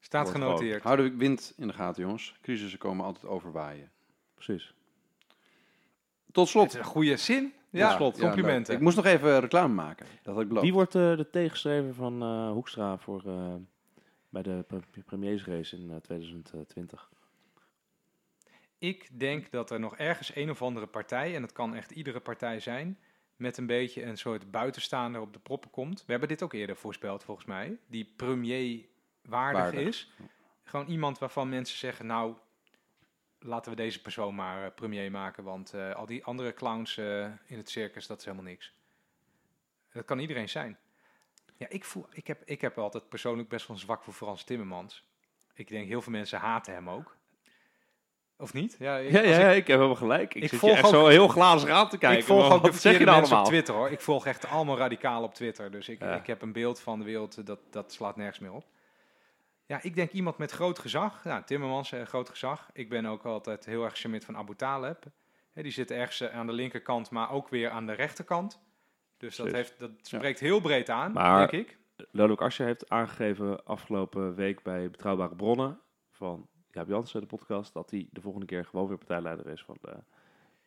Staat genoteerd. Houden we wind in de gaten, jongens. Crisissen komen altijd overwaaien. Precies. Tot Het slot. is een goede zin. Ja, slot. Ja, complimenten. ik moest nog even reclame maken. Dat had ik beloofd. Wie wordt eh, de tegenstrever van eh, Hoekstra voor, eh, bij de pre- premiersrace in eh, 2020? Ik denk dat er nog ergens een of andere partij, en dat kan echt iedere partij zijn, met een beetje een soort buitenstaander op de proppen komt. We hebben dit ook eerder voorspeld volgens mij. Die premier waardig Waardig. is. Gewoon iemand waarvan mensen zeggen, nou, laten we deze persoon maar eh, premier maken, want eh, al die andere clowns eh, in het circus, dat is helemaal niks. Dat kan iedereen zijn. Ja, ik, voel, ik, heb, ik heb altijd persoonlijk best wel zwak voor Frans Timmermans. Ik denk, heel veel mensen haten hem ook. Of niet? Ja, ik- Ja, ja, ik- ik, heb helemaal gelijk. Ik, ik zit volg je echt ook- zo heel glazig aan te kijken. ik volg ook de zeg je nou mensen allemaal? op Twitter hoor. Ik volg echt allemaal radicaal op Twitter. Dus ik, Ja. ik heb een beeld van de wereld, dat, dat slaat nergens meer op. Ja, ik denk iemand met groot gezag. Nou, Timmermans, eh, groot gezag. Ik ben ook altijd heel erg gecharmeerd van Abu Taleb. Hè, die zit ergens eh, aan de linkerkant, maar ook weer aan de rechterkant. Dus dat, heeft, dat spreekt heel breed aan, Maar- denk ik. Lodewijk Asscher heeft aangegeven afgelopen week bij Betrouwbare Bronnen van Jaap Jansen, de podcast, dat hij de volgende keer gewoon weer partijleider is van de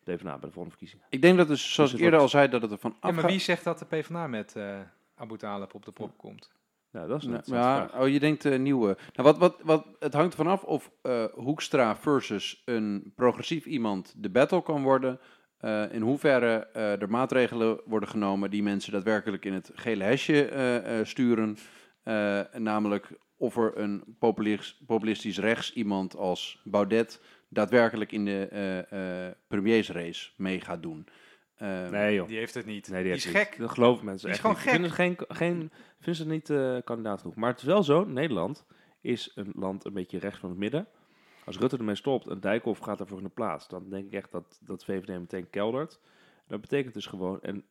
PvdA bij de volgende verkiezingen. Ik denk dat dus, zoals Dus ik eerder al zei, dat het ervan Ja, afgaat. maar wie zegt dat de PvdA met eh Abu Taleb op de prop komt? Nou, dat is Nou, ja, vraag. oh, je denkt eh, nieuwe. Nou, wat, wat, wat, het hangt ervan af of eh, Hoekstra versus een progressief iemand de battle kan worden. Eh, in hoeverre er maatregelen worden genomen die mensen daadwerkelijk in het gele hesje sturen. Namelijk of er een populistisch, populistisch rechts iemand als Baudet daadwerkelijk in de premiersrace mee gaat doen. Eh, Nee joh. Die heeft het niet. Nee, die, is niet. gek. Dat geloven mensen Die is echt gewoon niet. Vinden ze geen, geen, vinden ze niet eh, kandidaat genoeg. Maar het is wel zo, Nederland is een land een beetje rechts van het midden. Als Rutte ermee stopt en Dijkhoff gaat daarvoor in de plaats, dan denk ik echt dat, dat VVD meteen keldert. Dat betekent dus gewoon, en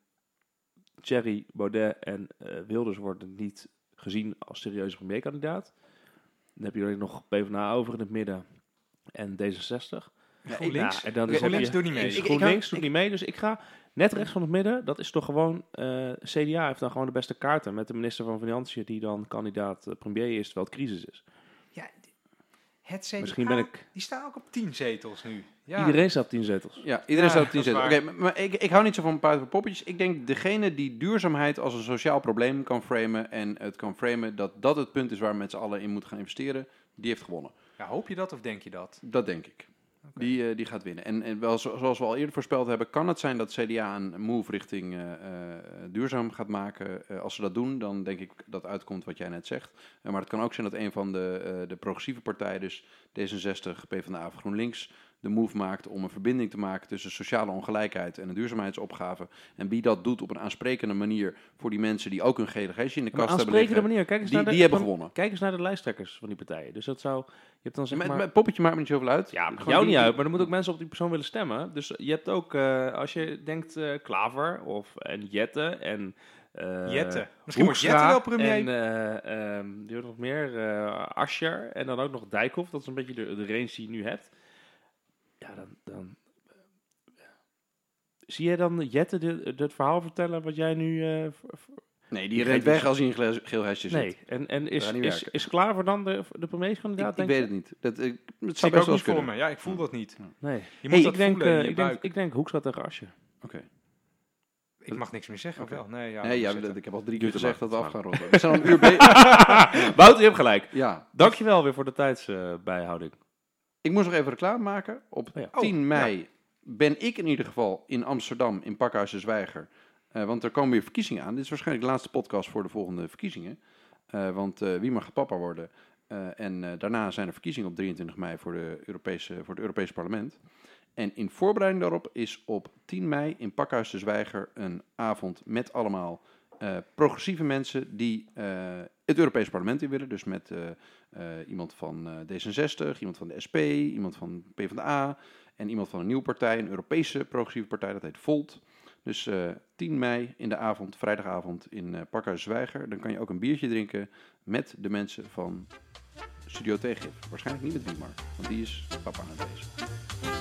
Thierry, Baudet en eh, Wilders worden niet gezien als serieuze premierkandidaat. Dan heb je alleen nog PvdA over in het midden en D66. GroenLinks? Ja, en dan is GroenLinks heb doet je- niet mee. Ik- ik- GroenLinks doet niet mee, dus ik ga net rechts van het midden. Dat is toch gewoon, eh, CDA heeft dan gewoon de beste kaarten met de minister van Financiën die dan kandidaat eh, premier is terwijl het crisis is. Ja, het CDA, Misschien ben ik- die staan ook op 10 zetels nu. Ja. Iedereen staat tien zetels. Ja, iedereen Ja, staat op 10 dat is zetten. Oké, maar ik, ik hou niet zo van puiten voor poppetjes. Ik denk degene die duurzaamheid als een sociaal probleem kan framen en het kan framen dat dat het punt is waar we met z'n allen in moeten gaan investeren, die heeft gewonnen. Ja, hoop je dat of denk je dat? Dat denk ik. Die, eh, die gaat winnen. En, en wel, zo- zoals we al eerder voorspeld hebben, kan het zijn dat CDA een move richting eh, eh, duurzaam gaat maken. Als ze dat doen, dan denk ik dat uitkomt wat jij net zegt. Maar het kan ook zijn dat een van de, de progressieve partijen, dus D66, PvdA of GroenLinks, de move maakt om een verbinding te maken tussen sociale ongelijkheid en een duurzaamheidsopgave. En wie dat doet op een aansprekende manier voor die mensen die ook een GDG'tje in de kast hebben aansprekende liggen. manier. Kijk eens Die- naar de, die hebben van- gewonnen. Kijk eens naar de lijsttrekkers van die partijen. Dus dat zou, je hebt dan zeg Met, maar... met poppetje maakt me niet zoveel uit. Ja, maakt jou die- niet uit, maar er moeten ook mensen op die persoon willen stemmen. Dus je hebt ook, eh, als je denkt eh, Klaver of en Jette en... eh, Jette. Misschien wordt Jette wel premier. En eh, ehm, die wordt nog meer, eh Ascher en dan ook nog Dijkhoff. Dat is een beetje de, de range die je nu hebt. Ja, dan... dan eh, Zie jij dan Jette dit, dit verhaal vertellen wat jij nu... eh, v- Nee, die geeft weg als hij in een gele- geel hesje zit. nee, en, en is, is, is Klaver dan de, de Ik, premierskandidaat, ik denk weet het niet. Dat, ik, het zou ik best ook wel niet eens voor kunnen. me. Ja, ik voel dat niet. Nee. Je moet Hey, dat ik, denk, eh, je ik, denk, ik denk Hoekstra tegen Ascher. Oké. Ik mag niks meer zeggen, Oké. of wel? Nee, ja, nee, ja, ik heb al drie keer gezegd dat we af gaan ronden. We zijn al een uur bezig. Wouter, je hebt gelijk. Ja, Dankjewel weer voor de tijdsbijhouding. Ik moest nog even reclame maken. Op Oh ja. 10 mei ben ik in ieder geval in Amsterdam in Pakhuis de Zwijger. Eh, want er komen weer verkiezingen aan. Dit is waarschijnlijk de laatste podcast voor de volgende verkiezingen. Eh, want eh, wie mag papa worden? Eh, en eh, daarna zijn er verkiezingen op 23 mei voor, de Europese, voor het Europese parlement. En in voorbereiding daarop is op 10 mei in Pakhuis de Zwijger een avond met allemaal eh, progressieve mensen die eh, het Europese parlement in willen. Dus met eh, iemand van eh, D66, iemand van de SP, iemand van PvdA en iemand van een nieuwe partij, een Europese progressieve partij, dat heet Volt. Dus eh 10 mei in de avond, vrijdagavond in Pakhuis Zwijger. Dan kan je ook een biertje drinken met de mensen van Studio Tegengif. Waarschijnlijk niet met Wiemar, want die is papa aan het wezen.